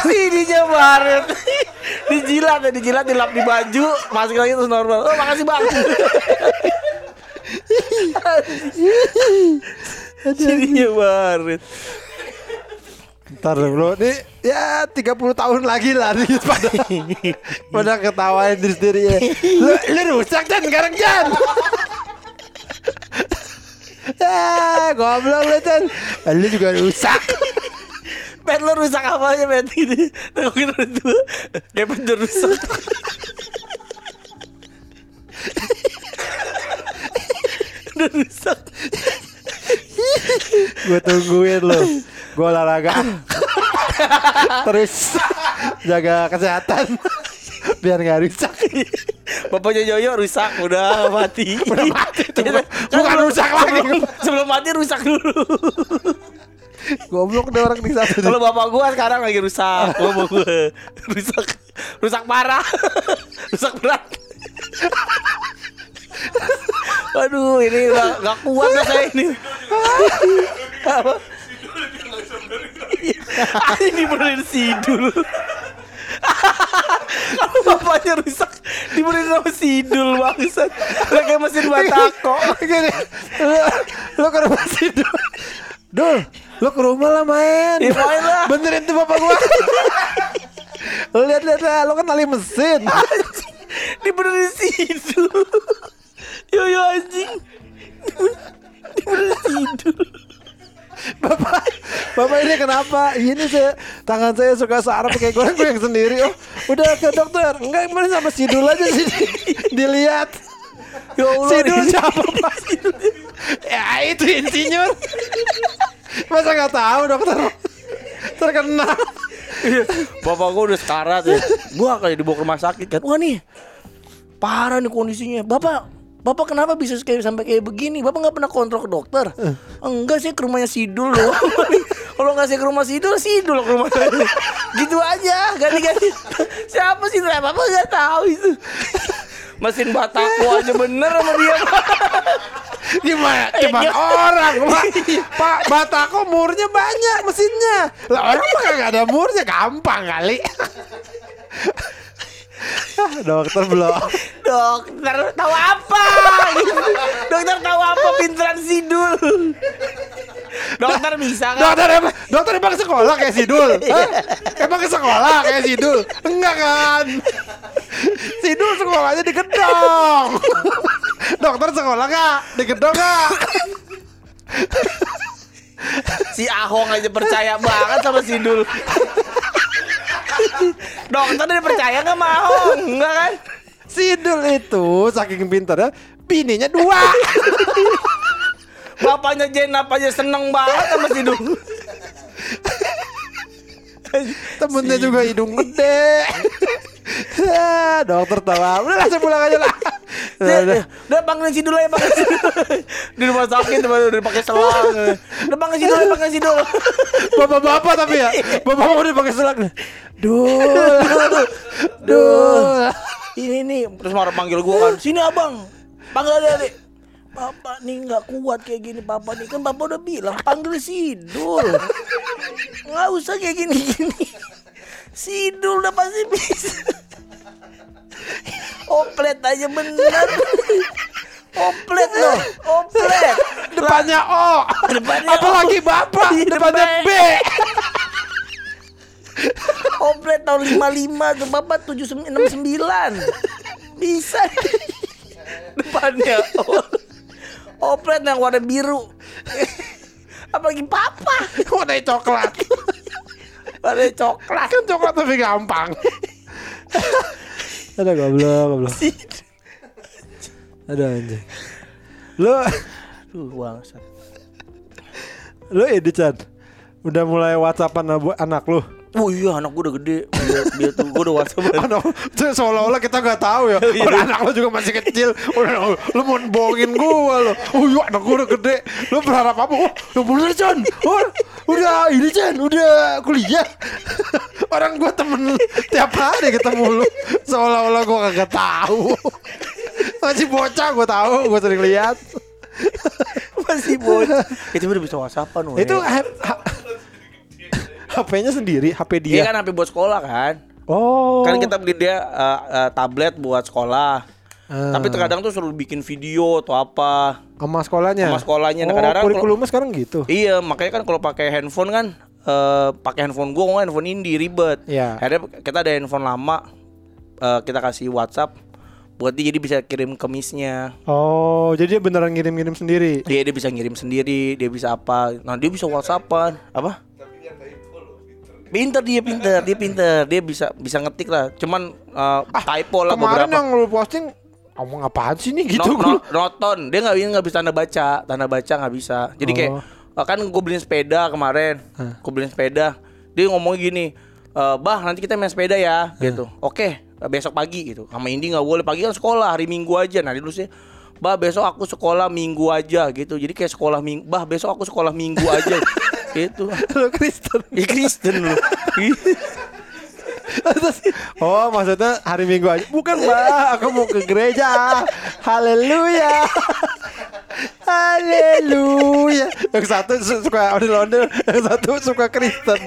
CD-nya baret dijilat ya dijilat dilap di baju masuk lagi terus normal oh makasih bang CD-nya baret Ntar bro, ini ya 30 tahun lagi lah nih pada pada ketawain diri sendiri ya. Lu, lu rusak dan sekarang Jan. Ya, goblok lu Jan. Lu juga rusak. Pet lo rusak apa aja pet gitu Tengokin orang tua Kayak pet udah rusak Udah rusak Gue tungguin lu. Gue olahraga. Terus jaga kesehatan. Biar nggak rusak. Bapaknya Yoyo rusak Udah mati Udah mati tuh, bukan rusak lagi. sebelum, sebelum mati rusak dulu Goblok deh orang di satu. Kalau bapak gua sekarang lagi rusak Bapak gua Rusak Rusak parah Rusak berat Aduh ini udah gak kuat lah saya ini Apa? Ini benerin sidul Kalau bapaknya rusak Dibeliin sama sidul bangsat kayak mesin batako Gini, lu, lu ke rumah si Dul. Dul, lu ke rumah lah main. Ya, main lah. Benerin tuh bapak gua. lu lihat lihat lah, lu kan tali mesin. Dibenerin sidul Yo yo anjing Dibenerin sidul bapak, bapak ini kenapa? Ini saya tangan saya suka sarap kayak goreng goyang sendiri. Oh, udah ke dokter. Enggak, kemarin sama Sidul aja sih. Dilihat. Ya Allah Sidul ini- siapa pak? ya itu insinyur. Masa nggak tahu dokter? Terkenal. Iya. Bapak gua udah sekarat ya Gua kayak dibawa ke rumah sakit kan Wah nih Parah nih kondisinya Bapak Bapak kenapa bisa kayak sampai kayak begini? Bapak nggak pernah kontrol ke dokter? Enggak sih ke rumahnya Sidul loh. Kalau nggak sih ke rumah Sidul, Sidul ke rumah saya. Gitu aja, ganti-ganti. Siapa sih? Bapak nggak tahu itu. Mesin batako aja bener sama dia. Gimana? Cuman gimana? orang, Pak. Pak Batako murnya banyak mesinnya. Lah orang mah kagak ada murnya, gampang kali. Dokter belum. Dokter tahu apa? Dokter tahu apa pinteran sidul? Dokter bisa nggak? Dokter emang, dokter emang ke sekolah kayak Sidul? Hah? Emang ke sekolah kayak Sidul? Enggak kan? Sidul sekolahnya di Gedong. Dokter sekolah nggak? Di Gedong nggak? Si Ahong aja percaya banget sama sidul. Dokter dia percaya nggak sama Ahong? Enggak kan? Sidul itu saking pintarnya bininya dua. Bapaknya Jenap aja seneng banget sama sidul. Temennya juga hidung gede. Dokter tahu apa? Udah langsung pulang aja lah. Udah panggilin sidul aja panggilin sidul. Di rumah sakit udah udah pakai selang. Udah panggil sidul aja panggil sidul. Bapak-bapak tapi ya, bapak udah pakai selang. Duh, duh. Ini nih terus marah panggil gua kan. Sini abang. Panggil adik. Bapak nih nggak kuat kayak gini Bapak nih kan Bapak udah bilang panggil Sidul nggak usah kayak gini gini Sidul udah pasti bisa Oplet aja bener. Oplet loh. Oplet. Depannya O. Depannya Apalagi bapak, Iya, depannya B. Oplet tahun 55 tuh Bapak 769 Bisa. Depannya O. Oplet yang warna biru. Apalagi papa. Warna coklat. Warna coklat. Kan coklat tapi gampang. Ada goblok, goblok. Ada anjing. Lu Duh bangsat lu ini Chan. Udah mulai WhatsAppan anak lu. Oh iya anak gue udah gede Dia, dia tuh gue udah whatsapp Anak seolah-olah kita nggak tahu ya. Orang anak lu juga masih kecil. Udah lu mau bohongin gua lu. Oh iya anak gua udah gede. Lu berharap apa? Oh, lu bener Chan. Oh, udah ini Chan, udah kuliah. Orang gua temen tiap hari ketemu lu. Seolah-olah gua kagak tahu. Masih bocah gua tahu, gua sering lihat. Masih bocah Itu udah bisa whatsappan. Itu HP-nya sendiri, HP Dia dia. kan HP buat sekolah kan Oh. Kan kita beli dia uh, uh, tablet buat sekolah Ah. Tapi terkadang tuh suruh bikin video atau apa sama sekolahnya. Sama sekolahnya. Nah, Oh, kalau- kurikulumnya sekarang gitu. Iya, makanya kan kalau pakai handphone kan eh pakai handphone gua nggak handphone Indi ribet. Iya. Akhirnya kita ada handphone lama eh, kita kasih WhatsApp buat dia jadi bisa kirim ke misnya. Oh, jadi dia beneran ngirim-ngirim sendiri. Dia dia bisa ngirim sendiri, dia bisa apa. Nah, dia bisa WhatsAppan. Apa? Pinter dia pinter, dia pinter, dia bisa bisa ngetik lah. Cuman eh, typo lah Kemarin beberapa. yang lu posting ngomong apaan sih nih gitu no, no- noton dia nggak bisa nggak bisa tanda baca. Tanda baca nggak bisa. Jadi kayak Oh. eh, kan gue beliin sepeda kemarin. Gue beliin sepeda. Dia ngomong gini "Eh, bah nanti kita main sepeda ya gitu. Oke besok pagi gitu. Sama Indi nggak boleh. Pagi kan sekolah hari Minggu aja. Nah dia sih bah besok aku sekolah Minggu aja gitu. Jadi kayak sekolah minggu bah besok aku sekolah Minggu aja gitu Lu Kristen. ya Kristen lu Terus, oh, maksudnya hari Minggu aja. Bukan, Mbak. Aku mau ke gereja. Haleluya. Haleluya. Yang satu su- suka ondel-ondel, yang satu suka Kristen.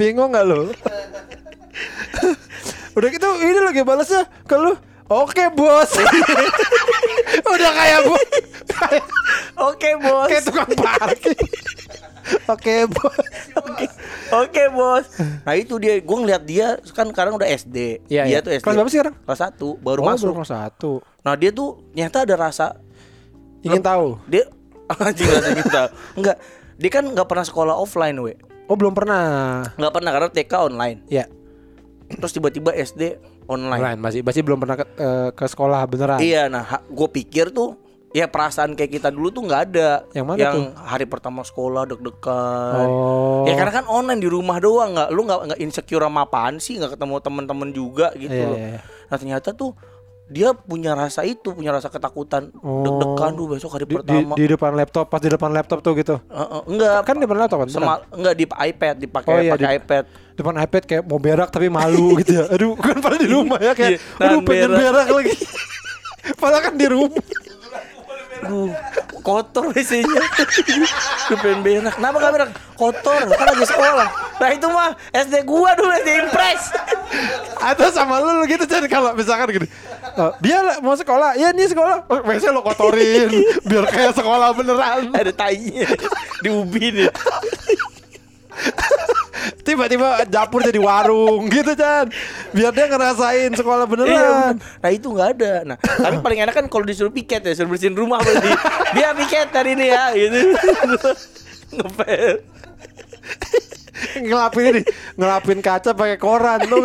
Bingung nggak lu? Udah gitu ini lagi balasnya ke lu. Oke bos. Udah kayak kayak, oke bos kayak tukang parkir. Oke bos. Oke, oke bos. Nah itu dia, gue ngeliat dia kan sekarang udah SD. Iya, dia iya. tuh SD. Kelas berapa sih sekarang? Kelas satu, baru Oh, masuk. baru kelas satu. Nah dia tuh ternyata ada rasa Ingin tahu? dia anjing rasa kita. Enggak, dia kan nggak pernah sekolah offline, we. Oh belum pernah. Nggak pernah karena TK online. Ya. Terus tiba-tiba SD online. Online masih masih belum pernah ke, eh, ke sekolah beneran. Iya, nah gue pikir tuh ya perasaan kayak kita dulu tuh nggak ada. Yang mana yang tuh? hari pertama sekolah deg-degan. Oh. Ya karena kan online di rumah doang nggak, lu nggak nggak insecure sama apaan sih, nggak ketemu temen-temen juga gitu. Loh. iya, iya. Nah ternyata tuh dia punya rasa itu, punya rasa ketakutan, Oh. deg-degan tuh besok hari di, di, pertama. di depan laptop pas di depan laptop tuh gitu. Eh, eh, enggak, Kan di depan laptop kan? beneran? Sema- enggak di iPad, dipakai Oh, iya, pakai di- iPad. Depan iPad kayak mau berak tapi malu gitu ya. Aduh, kan padahal di rumah ya kayak Iya, aduh pengen berak. berak lagi. padahal kan di rumah. Aduh, kotor WC-nya. Lu pengen berak. Kenapa gak berak? Kotor, kan lagi sekolah. Nah itu mah SD gua dulu SD Impres. Atau sama lu, lu gitu jadi kalau misalkan gini. oh, dia mau sekolah, ya ini sekolah. Oh, WC lo kotorin biar kayak sekolah beneran. Ada tainya diubin ya. Tiba-tiba dapur jadi warung gitu Chan. Biar dia ngerasain sekolah Iya, beneran. nah itu nggak ada. Nah, tapi paling enak kan kalau disuruh piket ya, suruh bersihin rumah berarti. Dia piket hari ini ya, gitu. Ngepel. Ngelapin ini ngelapin kaca pakai koran tuh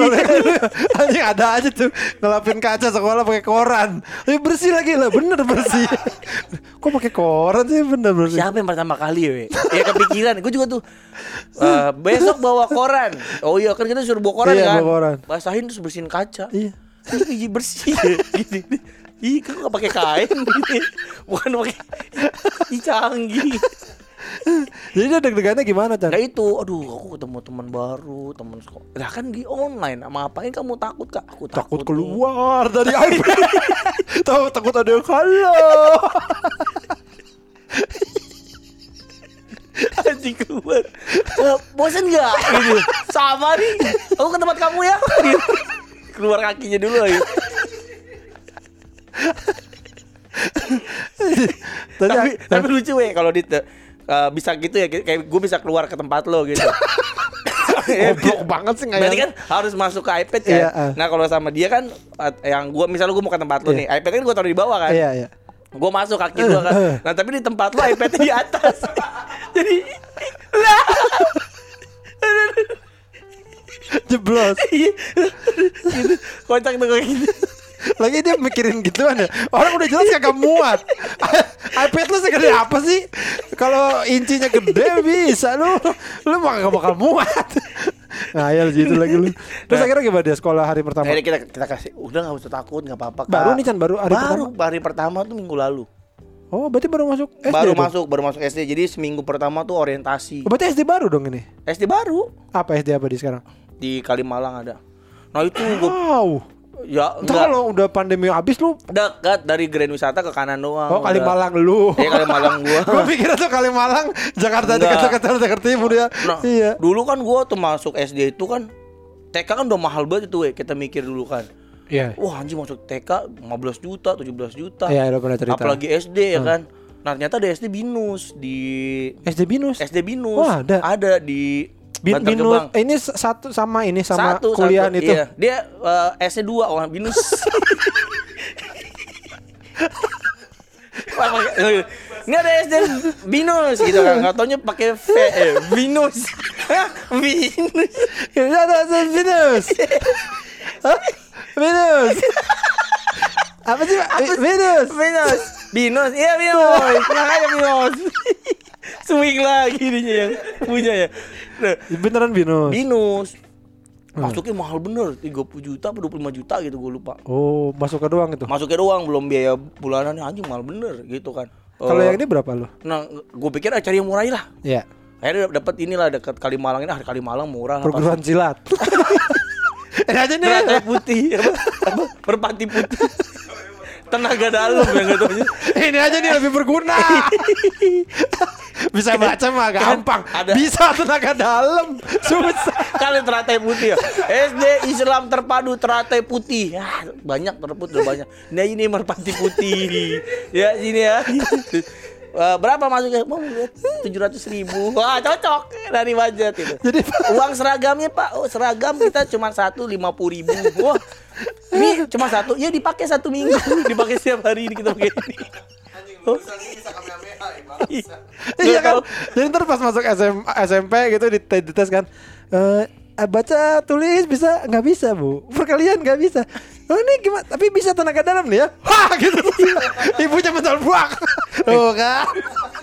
anjing ada aja tuh ngelapin kaca sekolah pakai koran tapi bersih lagi lah bener bersih kok pakai koran sih bener bersih Siapa yang pertama kali we? Ya kepikiran, gue juga tuh eh, besok bawa koran. Oh iya kan kita suruh bawa koran Iya, kan. bawa koran. Basahin terus bersihin kaca. iya Ih, bersih gitu. Ih, kok gak pakai kain gitu. Bukan pakai Ih, canggih. jadi deg-degannya gimana Chan Nah itu, aduh aku ketemu teman baru, teman sekolah. Lah kan di online, sama apain kamu takut kak? Aku takut takut, keluar dari IP tahu takut ada yang halo Anjing keluar. Bosan gak? Gitu. Sama nih. Aku ke tempat kamu ya. Gitu. Keluar kakinya dulu lagi. Tadi- tapi tapi lucu weh kalau di eh, bisa gitu ya kayak gue bisa keluar ke tempat lo gitu. goblok banget sih Berarti kan harus masuk ke iPad kan. Ah. Nah kalau sama dia kan eh, yang gua misalnya gua mau ke tempat lo Iya. nih, iPad kan gua taruh di bawah kan. iya iya Gue masuk kaki gua kan. Nah tapi di tempat lo iPadnya di atas. Jadi lah. jeblos Iya. Kocak tuh kayak gitu. Lagi dia mikirin gituan ya. Orang udah jelas kagak muat. iPad lu segede apa sih? Kalau incinya gede bisa lu. Lu mah gak bakal muat. Ngayal gitu lagi lu. Terus akhirnya gimana dia sekolah hari pertama? Akhirnya kita kita kasih udah nggak usah takut nggak apa-apa. Kak." Baru nih, Chan, baru hari baru hari pertama tuh minggu lalu. Oh berarti baru masuk SD baru dong? masuk baru masuk SD jadi seminggu pertama tuh orientasi. Oh, berarti SD baru dong ini? SD baru. Apa SD apa di sekarang? Di Kalimalang ada. Nah itu gue wow ya Ntar enggak kalau udah pandemi habis lu dekat dari Grand Wisata ke kanan doang Oh. Kalimalang lu. Iya Kalimalang gua. Gue pikir tuh Kalimalang Jakarta dekat-dekat Jakarta Timur ya Nah, Iya. dulu kan gua tuh masuk SD itu kan TK kan udah mahal banget itu we. Kita mikir dulu kan. Iya. Wah anjing masuk TK 15 juta 17 juta. Iya lo pernah cerita. Hmm. apalagi SD ya kan. Nah ternyata ada SD binus di SD Binus? SD binus Wah, ada. ada di Bin, Bantar Binus. Gebang. eh, Ini satu sama ini Sama satu kuliah satu, itu. Iya. dia eh, S nya dua orang binus. Pakai- ini ada SD binus gitu kan. Nggak taunya pakai V eh, binus. Binus. Ini ada Binus? Binus. Apa sih? Binus? Binus. Binus. Iya binus. Makanya binus swing lagi dia yang punya ya. Nah, Beneran Binus? Binus. Masuknya mahal bener 30 juta apa 25 juta gitu gue lupa. Oh masuk ke doang itu? Masuknya doang belum biaya bulanannya anjing mahal bener gitu kan. Kalau Eh, yang ini berapa lu? nah gue pikir ah, cari yang murah lah. Iya. Akhirnya dapat inilah dekat Kalimalang ini ah Kalimalang murah Perguruan silat. Ini aja nih. Putih apa, putih tenaga dalam yang gak taunya Ini aja nih lebih berguna. Bisa baca mah gampang. ada- Bisa tenaga dalam. Susah. Kalian teratai putih ya? SD Islam terpadu teratai putih. Ya banyak terputih banyak. Nah ini merpati putih. Ya sini ya Eh, berapa masuknya? Mau lihat tujuh ratus ribu. Wah cocok dari budget itu. Jadi Uang seragamnya pak, oh, seragam kita cuma satu lima puluh ribu. Wah, ini cuma satu, ya dipakai satu minggu, dipakai setiap hari ini kita pakai ini. Ya, bangsa. Iya Nggak kan. Jadi ntar pas masuk SM, SMP gitu di dites kan eh baca tulis bisa nggak bisa bu perkalian nggak bisa oh ini gimana tapi bisa tenaga dalam nih ya wah gitu ibunya mental buak oh kan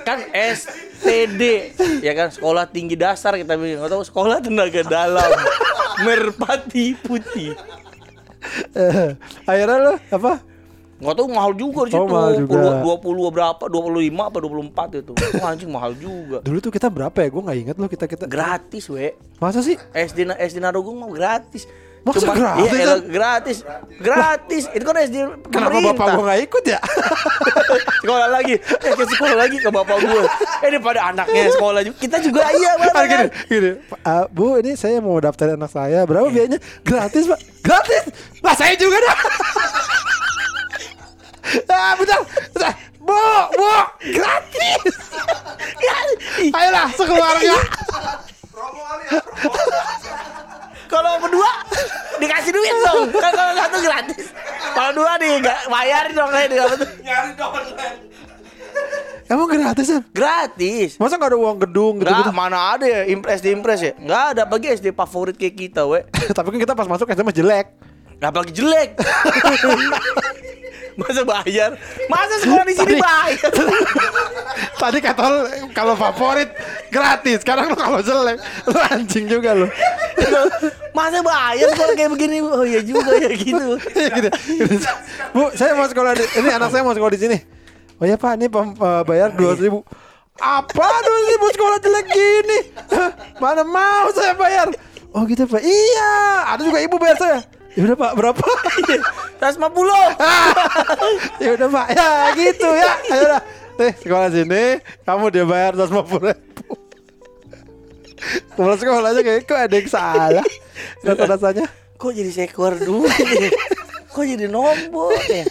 Kan STD, ya kan sekolah tinggi dasar kita bilang, tahu sekolah tenaga dalam, merpati putih. Eh, akhirnya lo apa Nggak tahu mahal juga di Oh, situ. mahal juga. 20, 20 berapa? 25 apa 24 itu. Wah, anjing mahal juga. dulu tuh kita berapa ya gue nggak inget loh kita kita Gratis, we. masa sih SD SD Narogong mau gratis. Masa Cuma gratis, iya, San? elah, gratis. Gratis. Itu kan SD Kenapa pemerintah. bapak gua gak ikut ya? sekolah lagi. Eh, ke sekolah lagi ke bapak gue. Eh, daripada anaknya sekolah juga. Kita juga iya, Bang. Ah, gini, gini. "Ah, Bu, ini saya mau daftar anak saya. Berapa biayanya? Gratis, Pak. Gratis. Lah, saya juga dah. ah, bentar. bentar. Bu, Bu, gratis. Ayolah, sekeluarga. Promo kali ya, promo. Kalau berdua dikasih duit dong. Kan kalau satu gratis. Kalau dua nih enggak bayarin dong kayak dia tuh. Nyari online. Emang gratis, San? Gratis. Masa gak ada uang gedung gitu-gitu? Enggak, mana ada ya Impress di Impress ya? Enggak ada bagi SD favorit kayak kita, we. Tapi kan kita pas masuk SMA jelek. Apalagi jelek. Masa bayar? Masa sekolah di sini bayar? Tadi kata lu kalau favorit gratis. Sekarang lu kalau jelek, lu anjing juga lu. Masa bayar sekolah kayak begini? Oh iya juga ya gitu. gitu, gitu. Bu, saya mau sekolah di ini anak saya mau sekolah di sini. Oh ya Pak, ini eh, bayar dua ribu. Apa dua ribu sekolah jelek gini? Mana mau saya bayar? Oh gitu Pak. Iya, ada juga ibu bayar saya. Ya udah Pak, berapa? 150. ya udah Pak, ya gitu ya. Ayo dah. Nih sekolah sini, kamu dia bayar 150 ribu. Kepala sekolah aja kayak kok ada yang salah. Rasa-rasanya. Kok jadi sekor dulu ya? Kok jadi nombor ya?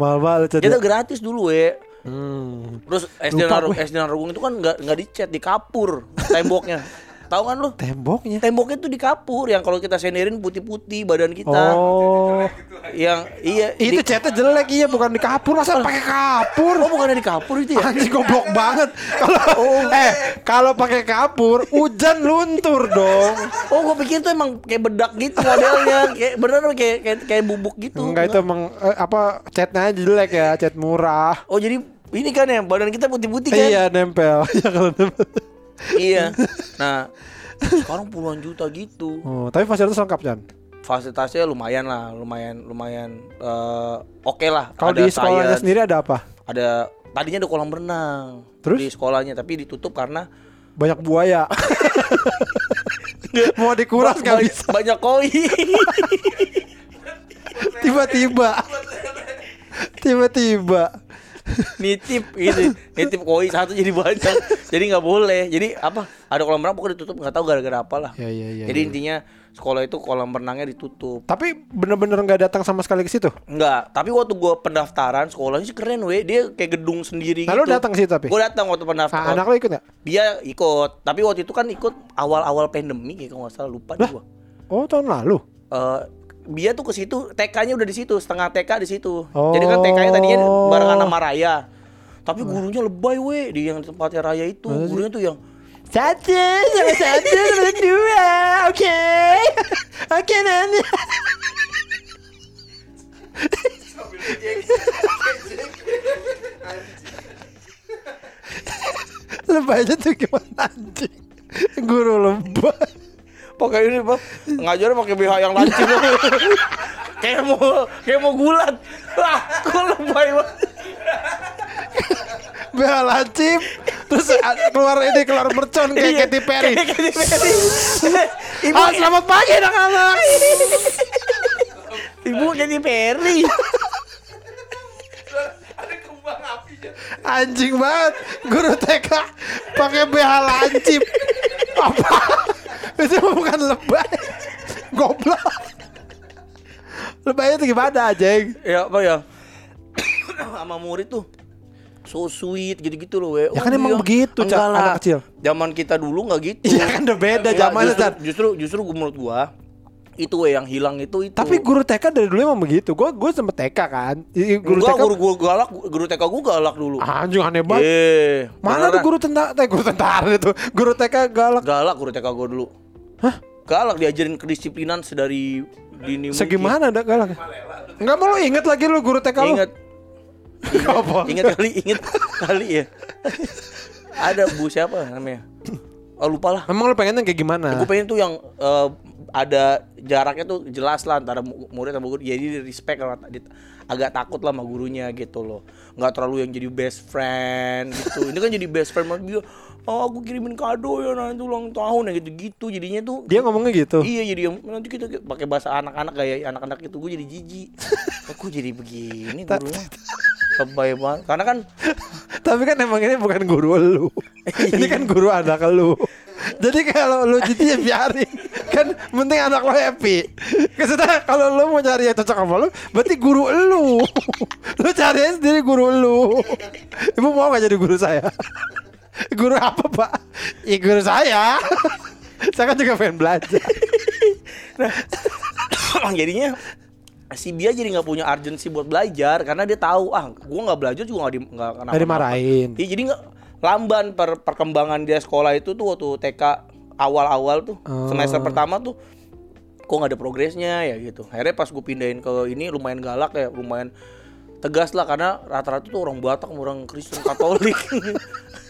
Mal-mal Itu Ced. gratis dulu, we. Hmm. Terus. SD Narogong itu kan nggak nggak dicat, di kapur temboknya. Tahu kan lu? Temboknya. Temboknya tuh di kapur yang kalau kita senderin putih-putih badan kita. Oh. Yang iya Itu di- catnya jelek iya bukan di kapur masa pakai kapur. Oh, bukan di kapur itu ya? Anjing goblok banget. Kalau eh kalau pakai kapur hujan luntur dong. Oh, gue pikir tuh emang kayak bedak gitu modelnya, kayak bener kayak kayak, kayak bubuk gitu. Enggak itu emang eh, apa catnya jelek ya, cat murah. Oh, jadi ini kan ya badan kita putih-putih kan? Iya nempel. Ya kalau nempel. Iya. Nah, sekarang puluhan juta gitu. Oh, tapi fasilitas lengkap Chan. Fasilitasnya lumayan lah, lumayan lumayan eh, oke lah. Kalau di sekolahnya science, sendiri ada apa? ada tadinya ada kolam renang Terus? di sekolahnya tapi ditutup karena Banyak buaya. Mau dikuras nggak ba- bisa. banyak koi. Tiba-tiba. Tiba-tiba. Nitip gitu nitip koi satu jadi banyak jadi nggak boleh jadi apa ada kolam renang pokoknya ditutup nggak tahu gara-gara apa lah Ya, ya, ya, jadi ya. intinya sekolah itu kolam renangnya ditutup Tapi bener-bener nggak datang sama sekali ke situ. Enggak, tapi waktu gua pendaftaran sekolahnya sih keren weh. Dia kayak gedung sendiri Nah, gitu. datang situ tapi? Gua datang waktu Nah, pendaftaran. anak lu ikut nggak? Dia ikut, tapi waktu itu kan ikut awal-awal pandemi kayak nggak salah lupa gua. Oh tahun lalu. Eh, dia tuh ke situ, TK-nya udah di situ, setengah TK di situ. Oh. Jadi kan TK-nya tadinya barengan sama Raya. Tapi gurunya lebay weh di yang tempatnya Raya itu. Gurunya tuh yang Satu sama satu sama dua, oke, oke nanti. Lebaynya tuh gimana anjing? Guru lebay. Pakai ini pak ngajarnya pakai BH yang lancip kayak mau kayak mau gulat lah kok lebay banget Bel lancip Terus keluar ini keluar mercon kayak Iya, Katy Perry. kayak Katy Perry ibu Ah, selamat pagi anak-anak. ibu Katy Perry. Anjing banget. Guru TK pakai BH lancip. Apa? Itu bukan lebay. Goblok. Lebaynya tuh gimana, Jeng? ya apa ya sama murid tuh so sweet gitu-gitu loh we. Ya kan emang begitu, Cak, Enggak lah. anak kecil. zaman kita dulu nggak gitu Iya kan udah beda zamannya, justru, Cak. justru justru gua- menurut gua itu we yang hilang itu itu Tapi guru TK dari dulu emang begitu. Gue gue sempet TK kan. Guru Enggak, TK guru guru galak guru TK gua galak dulu Anjing aneh banget. eh Mana tuh beneran. guru tentara? Eh, guru tentara itu. Guru TK galak. galak guru TK gua dulu Hah? galak diajarin kedisiplinan sedari dini. Segimana ada galak? Enggak mau lu inget lagi lu guru TK lu. ingat Apa? ingat kali ingat kali ya ada bu siapa namanya oh lupa lah Emang lu pengennya kayak gimana? gue pengen tuh yang eh, ada jaraknya tuh jelas lah antara mu- murid sama guru jadi respect lah agak takut lah sama gurunya gitu loh nggak terlalu yang jadi best friend gitu ini kan jadi best friend dia oh aku kirimin kado ya nanti ulang tahun ya gitu-gitu jadinya tuh Dia ngomongnya gitu. Iya jadi nanti kita pakai bahasa anak-anak kayak anak-anak itu gue jadi jijik. Aku jadi begini gurunya. Lebay banget. Karena kan Tapi kan emang ini bukan guru lu. ini kan guru anak lu. Jadi kalau lu jadi ya biarin. Kan penting anak lo happy. Maksudnya kalau lu mau cari yang cocok sama lu, berarti guru lu. lu cari sendiri guru lu. Ibu mau gak jadi guru saya? guru apa pak? Ya guru saya. saya kan juga pengen belajar. jadinya si Bia jadi nggak punya urgensi buat belajar karena dia tahu ah gue nggak belajar juga nggak di nggak kenapa Nggak dimarahin. Iya jadi nggak lamban per perkembangan dia sekolah itu tuh waktu TK awal-awal tuh Oh. semester pertama tuh kok nggak ada progresnya ya gitu. Akhirnya pas gue pindahin ke ini lumayan galak ya lumayan tegas lah karena rata-rata tuh orang Batak orang Kristen Katolik.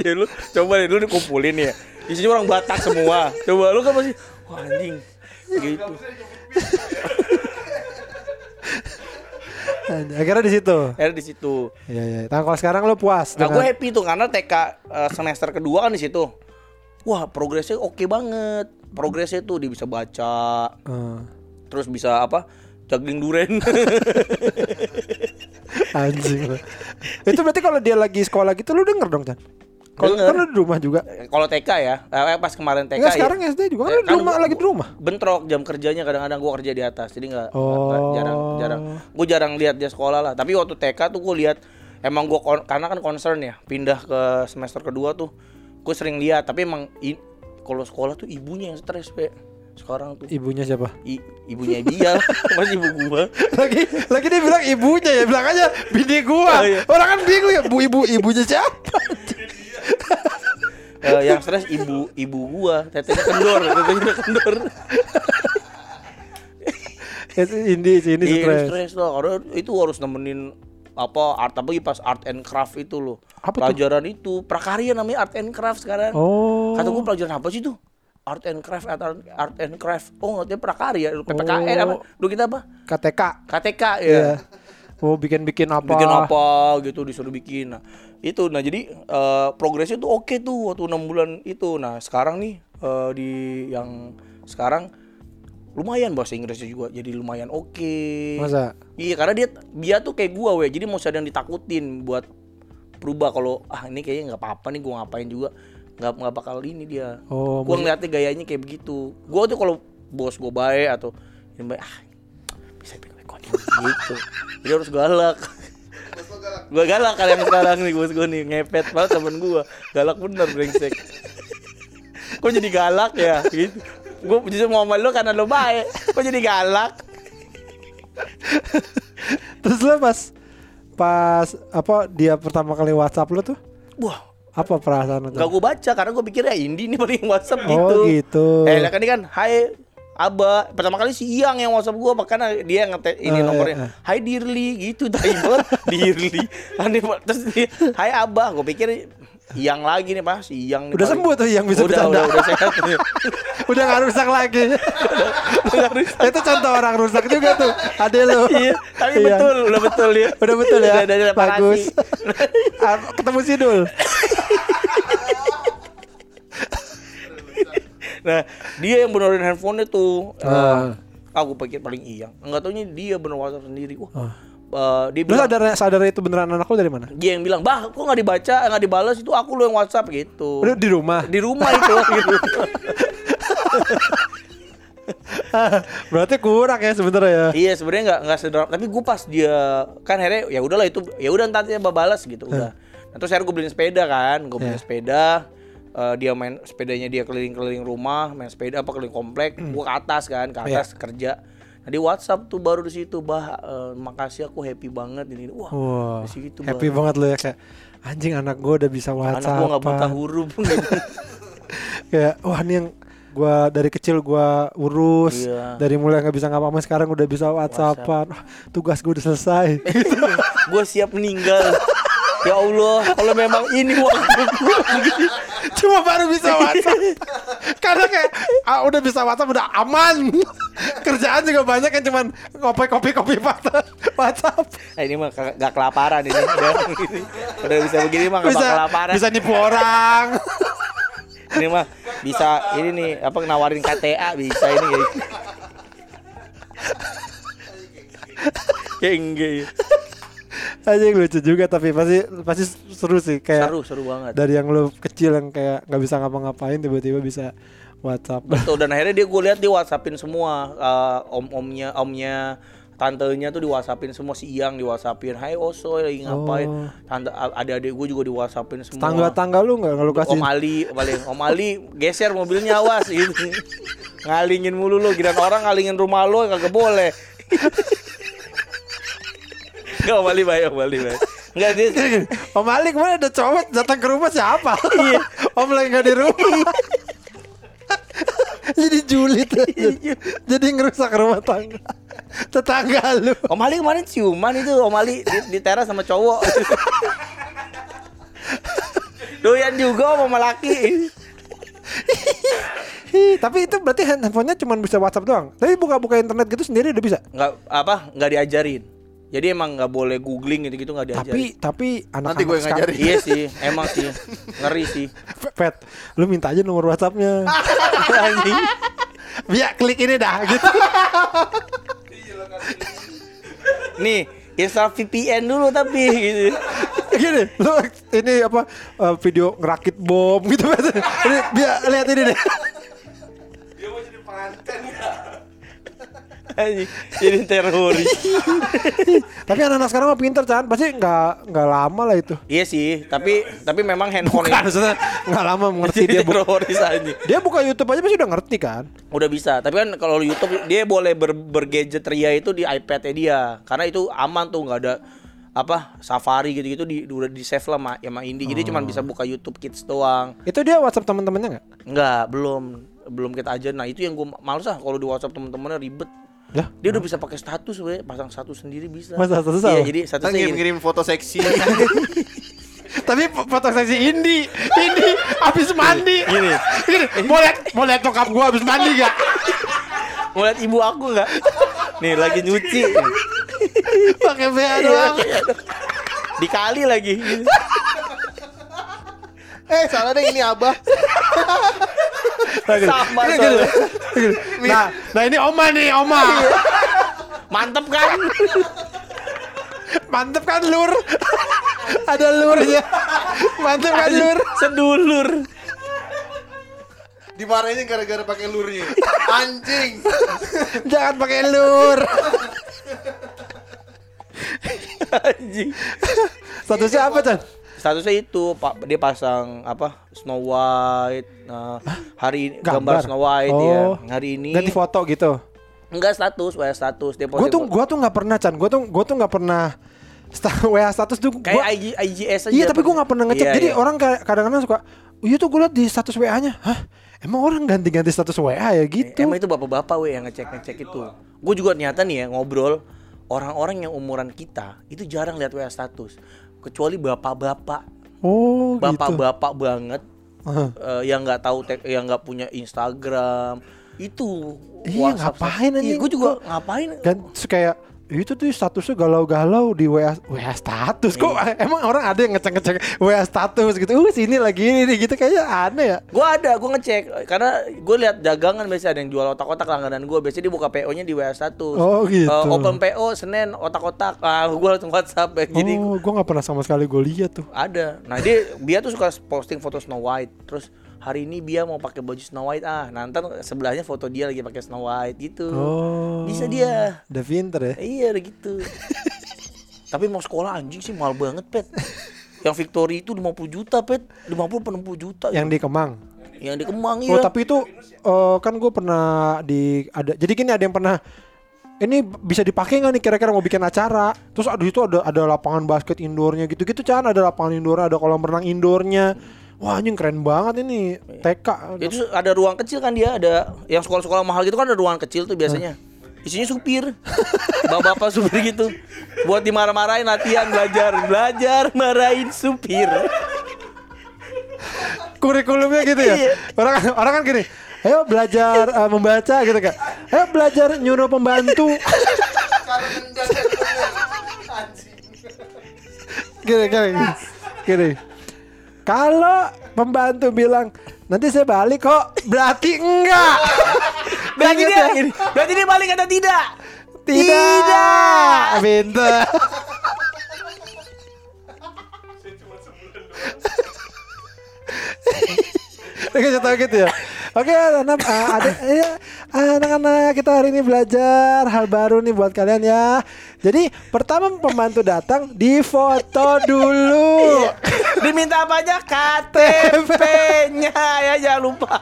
ya lu coba deh lu dikumpulin ya. Isinya orang Batak semua. Coba lu kan masih wah anjing. Gitu. Akhirnya di situ. akhirnya di situ. Iya iya. Nah kalau sekarang lu puas nah dengan gue happy tuh karena TK eh, semester kedua kan di situ. Wah progresnya oke banget. Progresnya tuh dia bisa baca Eh, terus bisa apa? Juggling duren. Anjing. Itu berarti kalau dia lagi sekolah gitu lu denger dong Chan? Kalau kan lu di rumah juga. kalau TK ya eh, pas kemarin TK Enggak ya. sekarang SD juga. Kan di rumah gua- lagi di rumah. bentrok jam kerjanya kadang-kadang gue kerja di atas jadi nggak nggak- nggak- Oh. jarang jarang. Gue jarang lihat dia sekolah lah. Tapi waktu TK tuh gue lihat emang gue karena kan concern ya pindah ke semester kedua tuh gue sering lihat. Tapi emang kalau sekolah tuh ibunya yang stres pe. Sekarang tuh. Ibunya siapa? I- ibunya dia masih ibu gua. Lagi lagi dia bilang ibunya ya bilang aja bini gua. Oh, iya. orang kan bingung ya bu ibu ibunya siapa Eh, yang stres ibu ibu gua tetenya kendor tetenya kendor. Ini ini Iya, stres. stres lah karena itu harus nemenin apa art apa pas art and craft itu loh. Apa tuh? pelajaran itu prakarya namanya art and craft sekarang. Oh. Kata gua pelajaran apa sih tuh? Art and craft art, art and craft. Oh ngerti prakarya PPKN apa? Oh. dulu kita apa? KTK KTK ya Iya. mau bikin bikin apa? Bikin apa gitu disuruh bikin. Nah itu nah jadi eh, progresnya tuh oke tuh waktu enam bulan itu. Nah sekarang nih eh, di yang sekarang lumayan bahasa Inggrisnya juga jadi lumayan oke. Masa? Iya karena dia dia tuh kayak gua weh jadi mau ada yang ditakutin buat berubah kalau ah ini kayaknya nggak apa-apa nih gua ngapain juga nggak nggak bakal ini dia. Oh gua ngeliatnya gayanya kayak begitu. Gua tuh kalau bos gua baik atau yang baik ah bisa bego-begoan gitu. Jadi harus galak gua galak kalian sekarang nih bos gua nih ngepet banget temen gua. Galak bener brengsek. Kok jadi galak ya? Gitu. Gua justru mau sama lu karena lu baik. Kok jadi galak? Terus lu pas pas apa dia pertama kali WhatsApp lu tuh? Wah. Apa perasaan lu Gak gue baca karena gue pikir ya Indi nih paling WhatsApp gitu. Oh, gitu. Eh lah kan ini kan Hai Aba pertama kali si Iyang yang WhatsApp gue makanya dia ngetek ini Oh, nomornya. iya, iya. Hai Dirli gitu tai banget Dirli. Aneh terus dia Hai Aba gue pikir Iyang lagi nih pas si Iyang nih Udah sembuh tuh Iyang bisa udah, bercanda. udah udah sehat udah gak rusak lagi. Itu contoh orang rusak juga tuh ada lu. Iya tapi Iya. betul udah betul ya udah betul ya? Udah, udah, udah, bagus. ketemu Sidul nah dia yang benerin handphonenya tuh. Ah. Gue pikir paling Iyang nggak taunya dia bener WhatsApp sendiri. Wah Ah. eh, dia lu bilang sadar sadar itu beneran anak lu dari mana? Dia yang bilang bah kok nggak dibaca nggak dibalas itu aku lo yang WhatsApp gitu. Lu di rumah? Di rumah itu. Gitu berarti kurang ya sebenernya ya. Iya sebenarnya nggak nggak sederhana tapi gue pas dia kan akhirnya ya udahlah itu ya udah nanti dia balas gitu udah. Nah, terus akhirnya gue beliin sepeda kan gue beliin Iya. sepeda eh, dia main sepedanya dia keliling-keliling rumah main sepeda apa keliling komplek gue ke atas kan ke atas kerja. Nah di WhatsApp tuh baru di situ bah eh, makasih aku happy banget ini. Wah Wah, di situ happy Bah. banget lu ya kayak anjing anak gue udah bisa anak WhatsApp. gue nggak buta huruf. Kayak wah ini yang gua dari kecil gua urus Iya. dari mulai nggak bisa ngapa-ngapain sekarang udah bisa WhatsAppan Wah, tugas gue udah selesai. Gue siap meninggal. Ya Allah kalau memang ini waktu gue cuma baru bisa WhatsApp karena kayak ah, udah bisa WhatsApp udah aman. Kerjaan juga banyak yang cuman kopi kopi kopi WhatsApp. Eh, ini mah nggak kelaparan ini. Udah, ini. Udah bisa begini mah nggak Bisa bakal kelaparan. bisa nipu orang. Ini mah bisa ini nih apa nawarin KTA bisa ini ya. Ya enggak ya. Aja lucu juga tapi pasti pasti seru sih kayak Seru seru banget. dari yang lu kecil yang kayak nggak bisa ngapa-ngapain tiba-tiba bisa WhatsApp. Tuh dan akhirnya dia gue lihat dia WhatsAppin semua eh, om-omnya, omnya, tantenya tuh di WhatsAppin semua si Iyang di WhatsAppin. Hai Oso lagi ngapain? Oh. Tante adik-adik gue juga di WhatsAppin semua. Tangga-tangga lu nggak lu kasih? Om Ali paling Om Ali geser mobilnya awas gitu. Ngalingin mulu lu, kira orang ngalingin rumah lu kagak boleh. Enggak Om Ali baik, Om Ali baik. Enggak dia Om Ali ke mana ada cowok datang ke rumah siapa? Iya. Om lagi nggak di rumah. Jadi julid. Iya. Jadi ngerusak rumah tangga. Tetangga lu. Om Ali kemarin ciuman itu Om Ali di, di teras sama cowok. Doyan juga sama laki. Hi, tapi itu berarti hand- handphonenya cuma bisa WhatsApp doang. Tapi buka-buka internet gitu sendiri udah bisa. Nggak apa nggak diajarin. Jadi emang nggak boleh googling gitu-gitu nggak diajarin. Tapi tapi anak-anak Nanti gue ngajarin. iya sih, emang sih ngeri sih. Pet, lu minta aja nomor WhatsAppnya. Anjing. Biar klik ini dah gitu. Nih, install VPN dulu tapi gitu. Gini, lu ini apa eh, video ngerakit bom gitu. ini biar lihat ini deh. Anjing, jadi teroris. Tapi anak-anak sekarang mah pinter kan, pasti nggak nggak lama lah itu. iya sih, tapi tapi memang handphone Bukan, maksudnya nggak lama mengerti jadi dia. Teroris anjing. dia buka YouTube aja pasti udah ngerti kan. Udah bisa, tapi kan kalau YouTube dia boleh ber bergadget ria itu di iPad-nya dia. Karena itu aman tuh nggak ada apa Safari gitu-gitu di udah di save lah sama, sama Indi. Jadi cuma bisa buka YouTube Kids doang. Itu dia WhatsApp teman-temannya nggak? Enggak, belum belum kita aja. Nah, itu yang gue males ah kalau di WhatsApp temen-temennya ribet. Ya. Dia udah bisa pakai status we, pasang status sendiri bisa. Masa status Iya, jadi statusnya gini. ngirim-ngirim foto seksi. Tapi foto seksi Indi, Indi habis mandi. Gini. Gini, mau lihat mau lihat nyokap gua habis mandi gak? Mau lihat ibu aku nggak? Nih lagi nyuci. Pakai BH Iya, doang. Dikali lagi. eh salah deh ini abah. Sama Gini, soalnya. gini. Nah, nah ini Oma nih, Oma. Mantep kan? Mantep kan lur? Ada lurnya. Mantep kan lur? Sedulur. Dimarahinnya gara-gara pakai lurnya. Anjing. Jangan pakai lur. Anjing. Statusnya apa, Chan? Statusnya itu Pak dia pasang apa Snow White. Nah, hari ini gambar. Gambar? Snow White ya. Oh. Hari ini Ganti foto gitu. enggak status, WA status dia Gue tuh gua tuh nggak pernah Chan. Gue tuh gua tuh nggak pernah WA status tuh kayak gua, IG, IGS aja. Iya tapi gue nggak pernah ngecek. Iya, Jadi iya. orang kadang-kadang suka, iya tuh gue liat di status WA-nya. Hah? Emang orang ganti-ganti status WA ya gitu? Emang itu bapak-bapak we yang ngecek-ngecek itu. Gue juga ternyata nih ya ngobrol orang-orang yang umuran kita itu jarang lihat WA status. Kecuali bapak-bapak, Oh gitu. bapak-bapak banget Heeh. eh, yang nggak tahu yang nggak punya Instagram itu Iya, ngapain anjing? gue juga ngapain Dan kayak itu tuh statusnya galau-galau di WA WA status. Kok Iya. emang orang ada yang ngecek-ngecek WA status gitu? Uh sini lagi ini nih, gitu. Kayaknya aneh ya. Gue ada gue ngecek. Karena gue lihat dagangan biasanya ada yang jual otak-otak langganan gue biasanya dia buka PO nya di WA status. Oh, gitu. Eh, open PO Senin otak-otak. Ah gue langsung WhatsApp. Ya. jadi oh gue nggak pernah sama sekali gue lihat tuh. Ada. Nah dia dia tuh suka posting foto Snow White. Terus hari ini dia mau pakai baju Snow White. Ah nanti sebelahnya foto dia lagi pakai Snow White gitu. Oh. Bisa dia. Udah pinter ya? Iya udah gitu. Tapi mau sekolah anjing sih mahal banget pet. Yang Victory itu 50 juta pet. 50 apa 60 juta yang di Kemang? Yang di Kemang oh iya tapi itu eh, kan gue pernah di ada jadi gini ada yang pernah ini bisa dipakai nggak nih kira-kira mau bikin acara? Terus ada itu ada ada lapangan basket indoornya gitu-gitu kan ada lapangan indoor ada kolam renang indoornya wah anjing keren banget ini. TK itu ada ruang kecil kan dia ada yang sekolah-sekolah mahal gitu kan ada ruangan kecil tuh biasanya. Isinya supir. Bapak-bapak supir gitu. Buat dimarah-marahin latihan belajar. Belajar marahin supir. Kurikulumnya gitu ya. Iya. Orang orang kan gini, ayo belajar eh, membaca gitu kan. Ayo belajar nyuruh pembantu. Gini gini gini kalau pembantu bilang nanti saya balik kok berarti enggak Berarti dia, ya? berarti dia balik atau tidak? tidak pintar Kasih tahu gitu ya. Oke, anak eh, ada ya, anak-anak kita hari ini belajar hal baru nih buat kalian ya. Jadi pertama pembantu datang difoto dulu. Diminta apa aja? KTP-nya ya jangan lupa.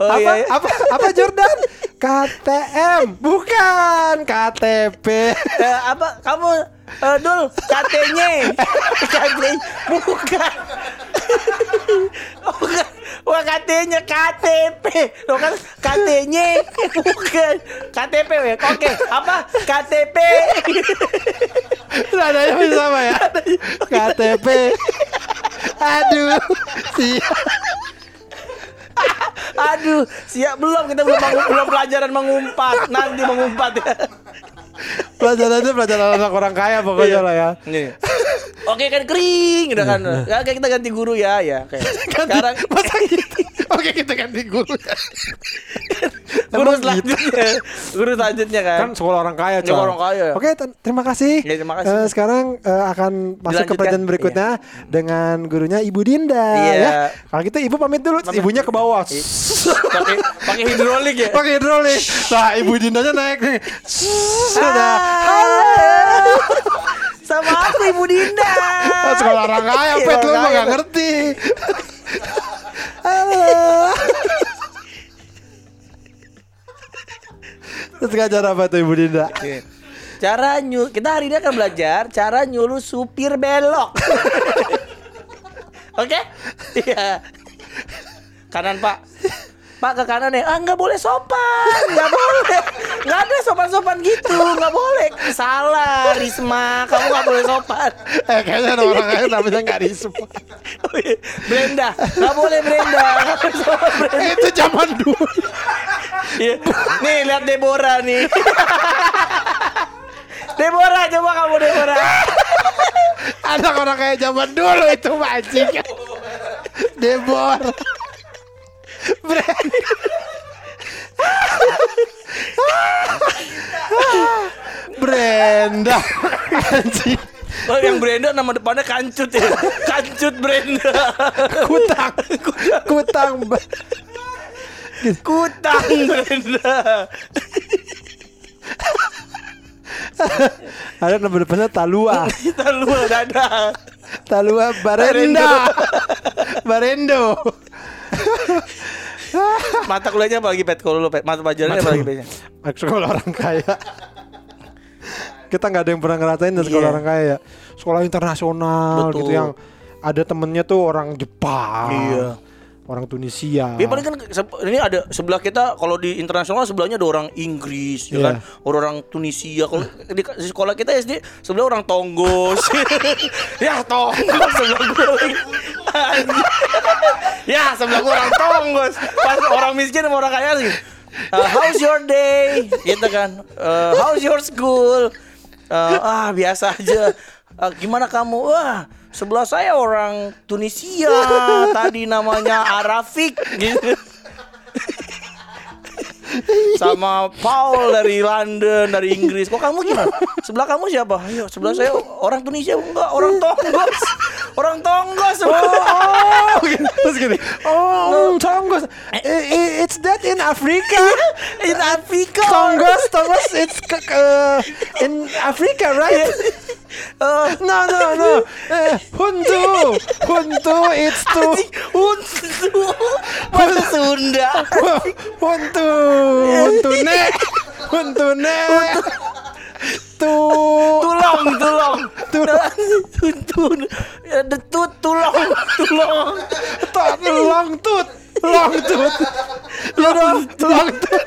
Oh apa, iya. iya. apa apa Jordan? KTM bukan KTP. Eh, apa kamu eh, Dul KT-nya KT bukan bukan Wah KT-nya KTP Lo kan KT-nya bukan KTP ya Oke apa KTP Nadanya masih sama ya. KTP. Aduh. Siap. Aduh siap belum kita belum belum pelajaran mengumpat Nanti mengumpat ya Pelajarannya pelajaran anak orang kaya pokoknya lah ya. Nih. Oke kan kering udah kan. Ya, Oke kita ganti guru ya ya. Oke. Sekarang Masa gitu? Oke kita ganti guru. guru Emang gitu? selanjutnya. Guru selanjutnya kan. Kan sekolah orang kaya, coy. Sekolah orang kaya. Oke, terima kasih. Ya, terima kasih. Eh, sekarang eh, akan masuk ke pelajaran berikutnya dengan gurunya Ibu Dinda Iya. ya. Kalau gitu Ibu pamit dulu, ibunya ke bawah. pakai pakai hidrolik ya. Pakai hidrolik. Nah, Ibu Dindanya naik nih. Sudah. Halo. Sama aku Ibu Dinda. Ah, Sekolah orang kaya, Iya, Pet lu mah gak ngerti. Halo. Terus ngajar apa tuh Ibu Dinda? Oke. Cara nyul kita hari ini akan belajar cara nyuruh supir belok. Oke? Iya. Kanan Pak. Pak ke kanan ya. Ah nggak boleh sopan, nggak boleh. Nggak ada sopan-sopan gitu, nggak boleh. Salah, Risma, kamu nggak boleh sopan. Eh kayaknya ada orang kaya namanya gak risma. Oh, iya. Brenda, nggak boleh Brenda. Nggak Brenda. Itu zaman dulu. Iya. Nih lihat Deborah nih. Deborah coba kamu Deborah. Anak orang kaya zaman dulu itu anjing. Debor. Brenda. Anjing. Oh yang Brenda nama depannya Kancut ya. Kancut Brenda. Kutang. Kutang. Kutang Brenda. Ada nama depannya Talua. Kita lu dadah. Talua Barenda. Barendo. Mata kuliahnya apa lagi pet kalau lu pet? Mata pelajarannya apa lagi petnya? Sekolah orang kaya. Kita nggak ada yang pernah ngerasain dari sekolah Iya. orang kaya. Sekolah internasional Betul. gitu yang ada temennya tuh orang Jepang. Iya. Orang Tunisia. Ya paling kan ini ada sebelah kita kalau di internasional sebelahnya ada orang Inggris ya Iya. kan, orang Tunisia. Kalau di, di sekolah kita SD sebelah orang Tonggos. ya Tonggos sebelah gue ya sebelah gue orang Tonggos. Pas orang miskin sama orang kaya sih. Uh, how's your day? Gitu kan. Uh, how's your school? Uh, ah biasa aja. Uh, gimana kamu? Wah sebelah saya orang Tunisia. Tadi namanya Arafik. Gitu. Sama Paul dari London, dari Inggris. Kok kamu gimana? Sebelah kamu siapa? Ayo, sebelah saya orang Tunisia enggak, orang Tonggos. Orang Tonggos. Oh, gini. terus gini. Oh, Tonggos. I- i- It's that in Africa. In Afrika. Tonggos, Tonggos. It's uh, in Africa, right? Oh, No, no, no. Eh, Huntu, Huntu. It's to Huntu. Bahasa Sunda. Huntu, Huntune, Huntune. Tu. Tulong, tulong. Tuntun. Ya, Detut, tulong, tulong. Tak long tut, long tut, long long tut,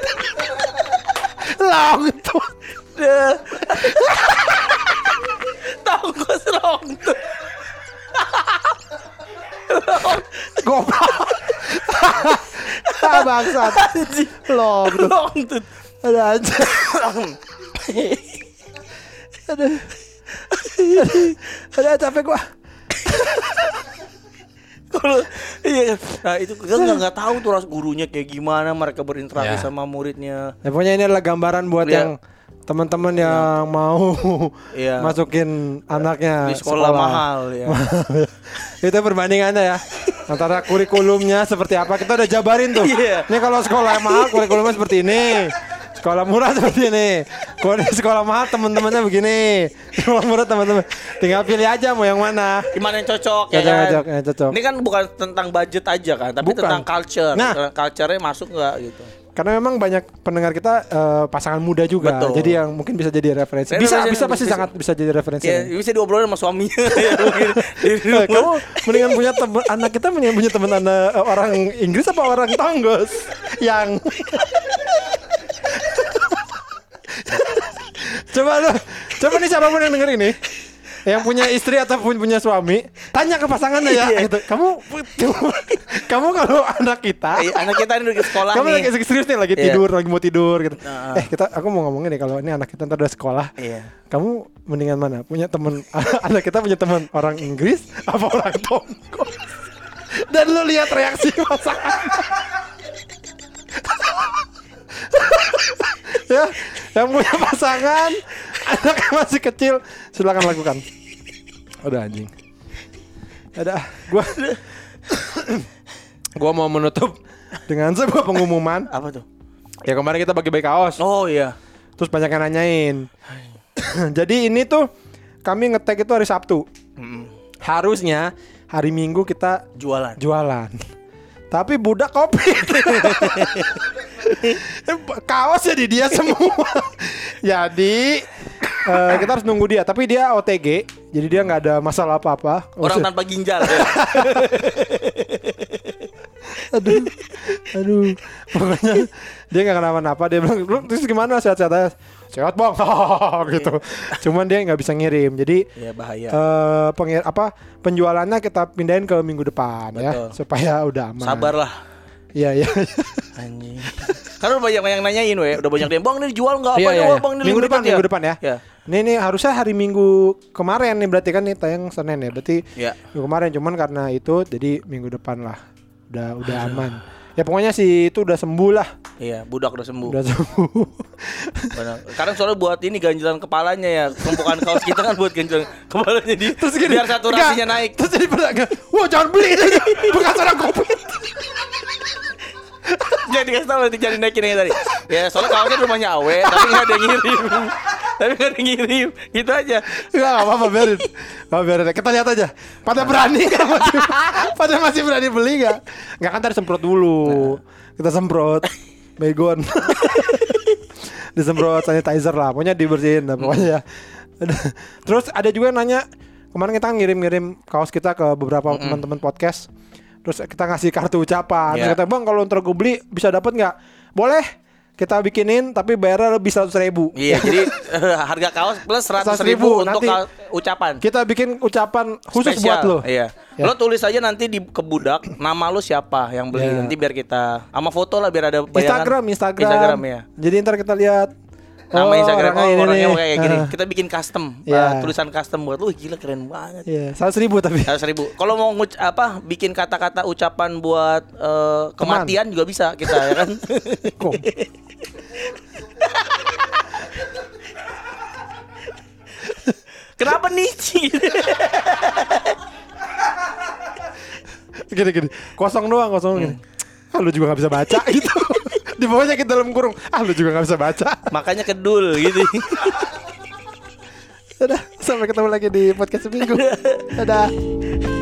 long tut. Eh. Tonggos lontut. Goblok. bangsat. Long tuh. Long tuh. Ada aja. Aduh. Ada capek gua. Kalau iya, nah itu kita nggak nggak tahu tuh ras gurunya kayak gimana mereka berinteraksi Ya. sama muridnya. Ya pokoknya ini adalah gambaran buat Iya. yang teman-teman yang mau Iya. masukin anaknya Di sekolah, mahal ya. itu perbandingannya ya antara kurikulumnya seperti apa kita udah jabarin tuh. Iya. Ini kalau sekolah mahal kurikulumnya seperti ini. Sekolah murah seperti ini. Kalau sekolah mahal teman-temannya begini. Sekolah murah teman-teman. Tinggal pilih aja mau yang mana. Gimana yang cocok ya Cocok, kan? cocok, ya, cocok. Ini kan bukan tentang budget aja kan, tapi Bukan. tentang culture. Nah. culture-nya masuk nggak gitu. Karena memang banyak pendengar kita eh, pasangan muda juga. Betul. Jadi yang mungkin bisa jadi referensi. Referensi- Bisa bisa pasti bisa- sangat bisa jadi referensi. Ya, bisa diobrolin sama suaminya ya mungkin. Eh, kamu mendingan punya teman anak kita mendingan punya teman anak eh, orang Inggris apa orang Tonggos yang coba lu coba nih siapa pun yang denger ini yang punya istri ataupun punya suami tanya ke pasangannya ya Iya. gitu. kamu kamu kalau anak kita Eh, anak kita ini di sekolah kamu nih. lagi serius nih lagi Iya. tidur lagi mau tidur gitu Nah. eh kita aku mau ngomongin nih kalau ini anak kita ntar udah sekolah Iya. kamu mendingan mana? Punya temen anak kita punya teman orang Inggris apa orang Tonggo? Dan lu lihat reaksi pasangan. ya, yang punya pasangan anaknya masih kecil silakan lakukan. Udah anjing. Ada gua gua mau menutup dengan sebuah pengumuman. Apa tuh? Ya kemarin kita bagi-bagi kaos. Oh iya. Terus banyak yang nanyain. Jadi ini tuh kami ngetek itu hari Sabtu. Mm-mm. Harusnya hari Minggu kita Jualan. jualan. Tapi budak kopi. Kaos jadi dia semua. jadi eh, kita harus nunggu dia. Tapi dia OTG. Jadi dia nggak ada masalah apa-apa. Orang Maksud- tanpa ginjal ya. aduh aduh pokoknya dia nggak kenapa-napa dia bilang lu terus gimana sehat-sehat aja sehat bang gitu. Cuman dia nggak bisa ngirim. Jadi ya bahaya. eh pengir apa penjualannya kita pindahin ke minggu depan ya Betul. supaya udah aman. Sabarlah. iya iya. Anjing. Karena banyak yang nanyain we, udah banyak yang bang ini dijual nggak? Apa Iya, ya, iya, iya. bang ini minggu limited depan minggu depan ya. Ya. ini ini harusnya hari minggu kemarin nih berarti kan nih tayang senin ya. Berarti Ya. minggu kemarin cuman karena itu jadi minggu depan lah. Udah udah aman. Ya pokoknya sih itu udah sembuh lah Iya, budak udah sembuh. udah sembuh Benar. Kadang soalnya buat ini ganjilan kepalanya ya, tumpukan kaos kita kan buat ganjilan kepalanya di Terus gini, biar saturasinya enggak, naik. Terus jadi pedagang, wah jangan beli itu bekas orang kopi. Jadi kasih tahu nanti jadi naikin yang tadi. Ya soalnya kaosnya rumahnya awe, tapi nggak ada yang ngirim. tapi nggak ada yang ngirim, gitu aja. Enggak nggak apa-apa biarin, Nggak, biarin. Kita lihat aja. Pada berani nggak masih, pada masih berani beli nggak? Nggak kan tadi semprot dulu. Kita semprot, megon. Disemprot sanitizer lah, pokoknya dibersihin lah pokoknya. Terus ada juga yang nanya kemarin kita ngirim-ngirim kaos kita ke beberapa teman-teman podcast. Terus kita ngasih kartu ucapan. Terus Kata bang kalau ntar gue beli bisa dapat nggak? Boleh. Kita bikinin tapi bayarnya lebih seratus ribu. Iya, jadi harga kaos plus seratus 100.000, ribu untuk nanti- ucapan. Kita bikin ucapan khusus Spesial. buat lo. Iya. Ya. Lo tulis aja nanti di ke budak nama lo siapa yang beli Ya. nanti biar kita sama foto lah biar ada bayangan. Instagram, Instagram. Instagram ya. Jadi ntar kita lihat. Nama oh, Instagram orangnya oh, orangnya nih. kayak gini. Kita bikin custom, Iya. uh, tulisan custom buat lu gila keren banget. Iya, seratus ribu tapi. Seratus ribu. Kalau mau nguc apa bikin kata-kata ucapan buat eh, kematian juga bisa kita ya kan. Kenapa nih? Gini gini, kosong doang, kosong gini. Ah lu juga gak bisa baca gitu. Di bawahnya kita dalam kurung. Ah lu juga gak bisa baca. Makanya kedul gitu. Dadah, sampai ketemu lagi di podcast seminggu. Dadah.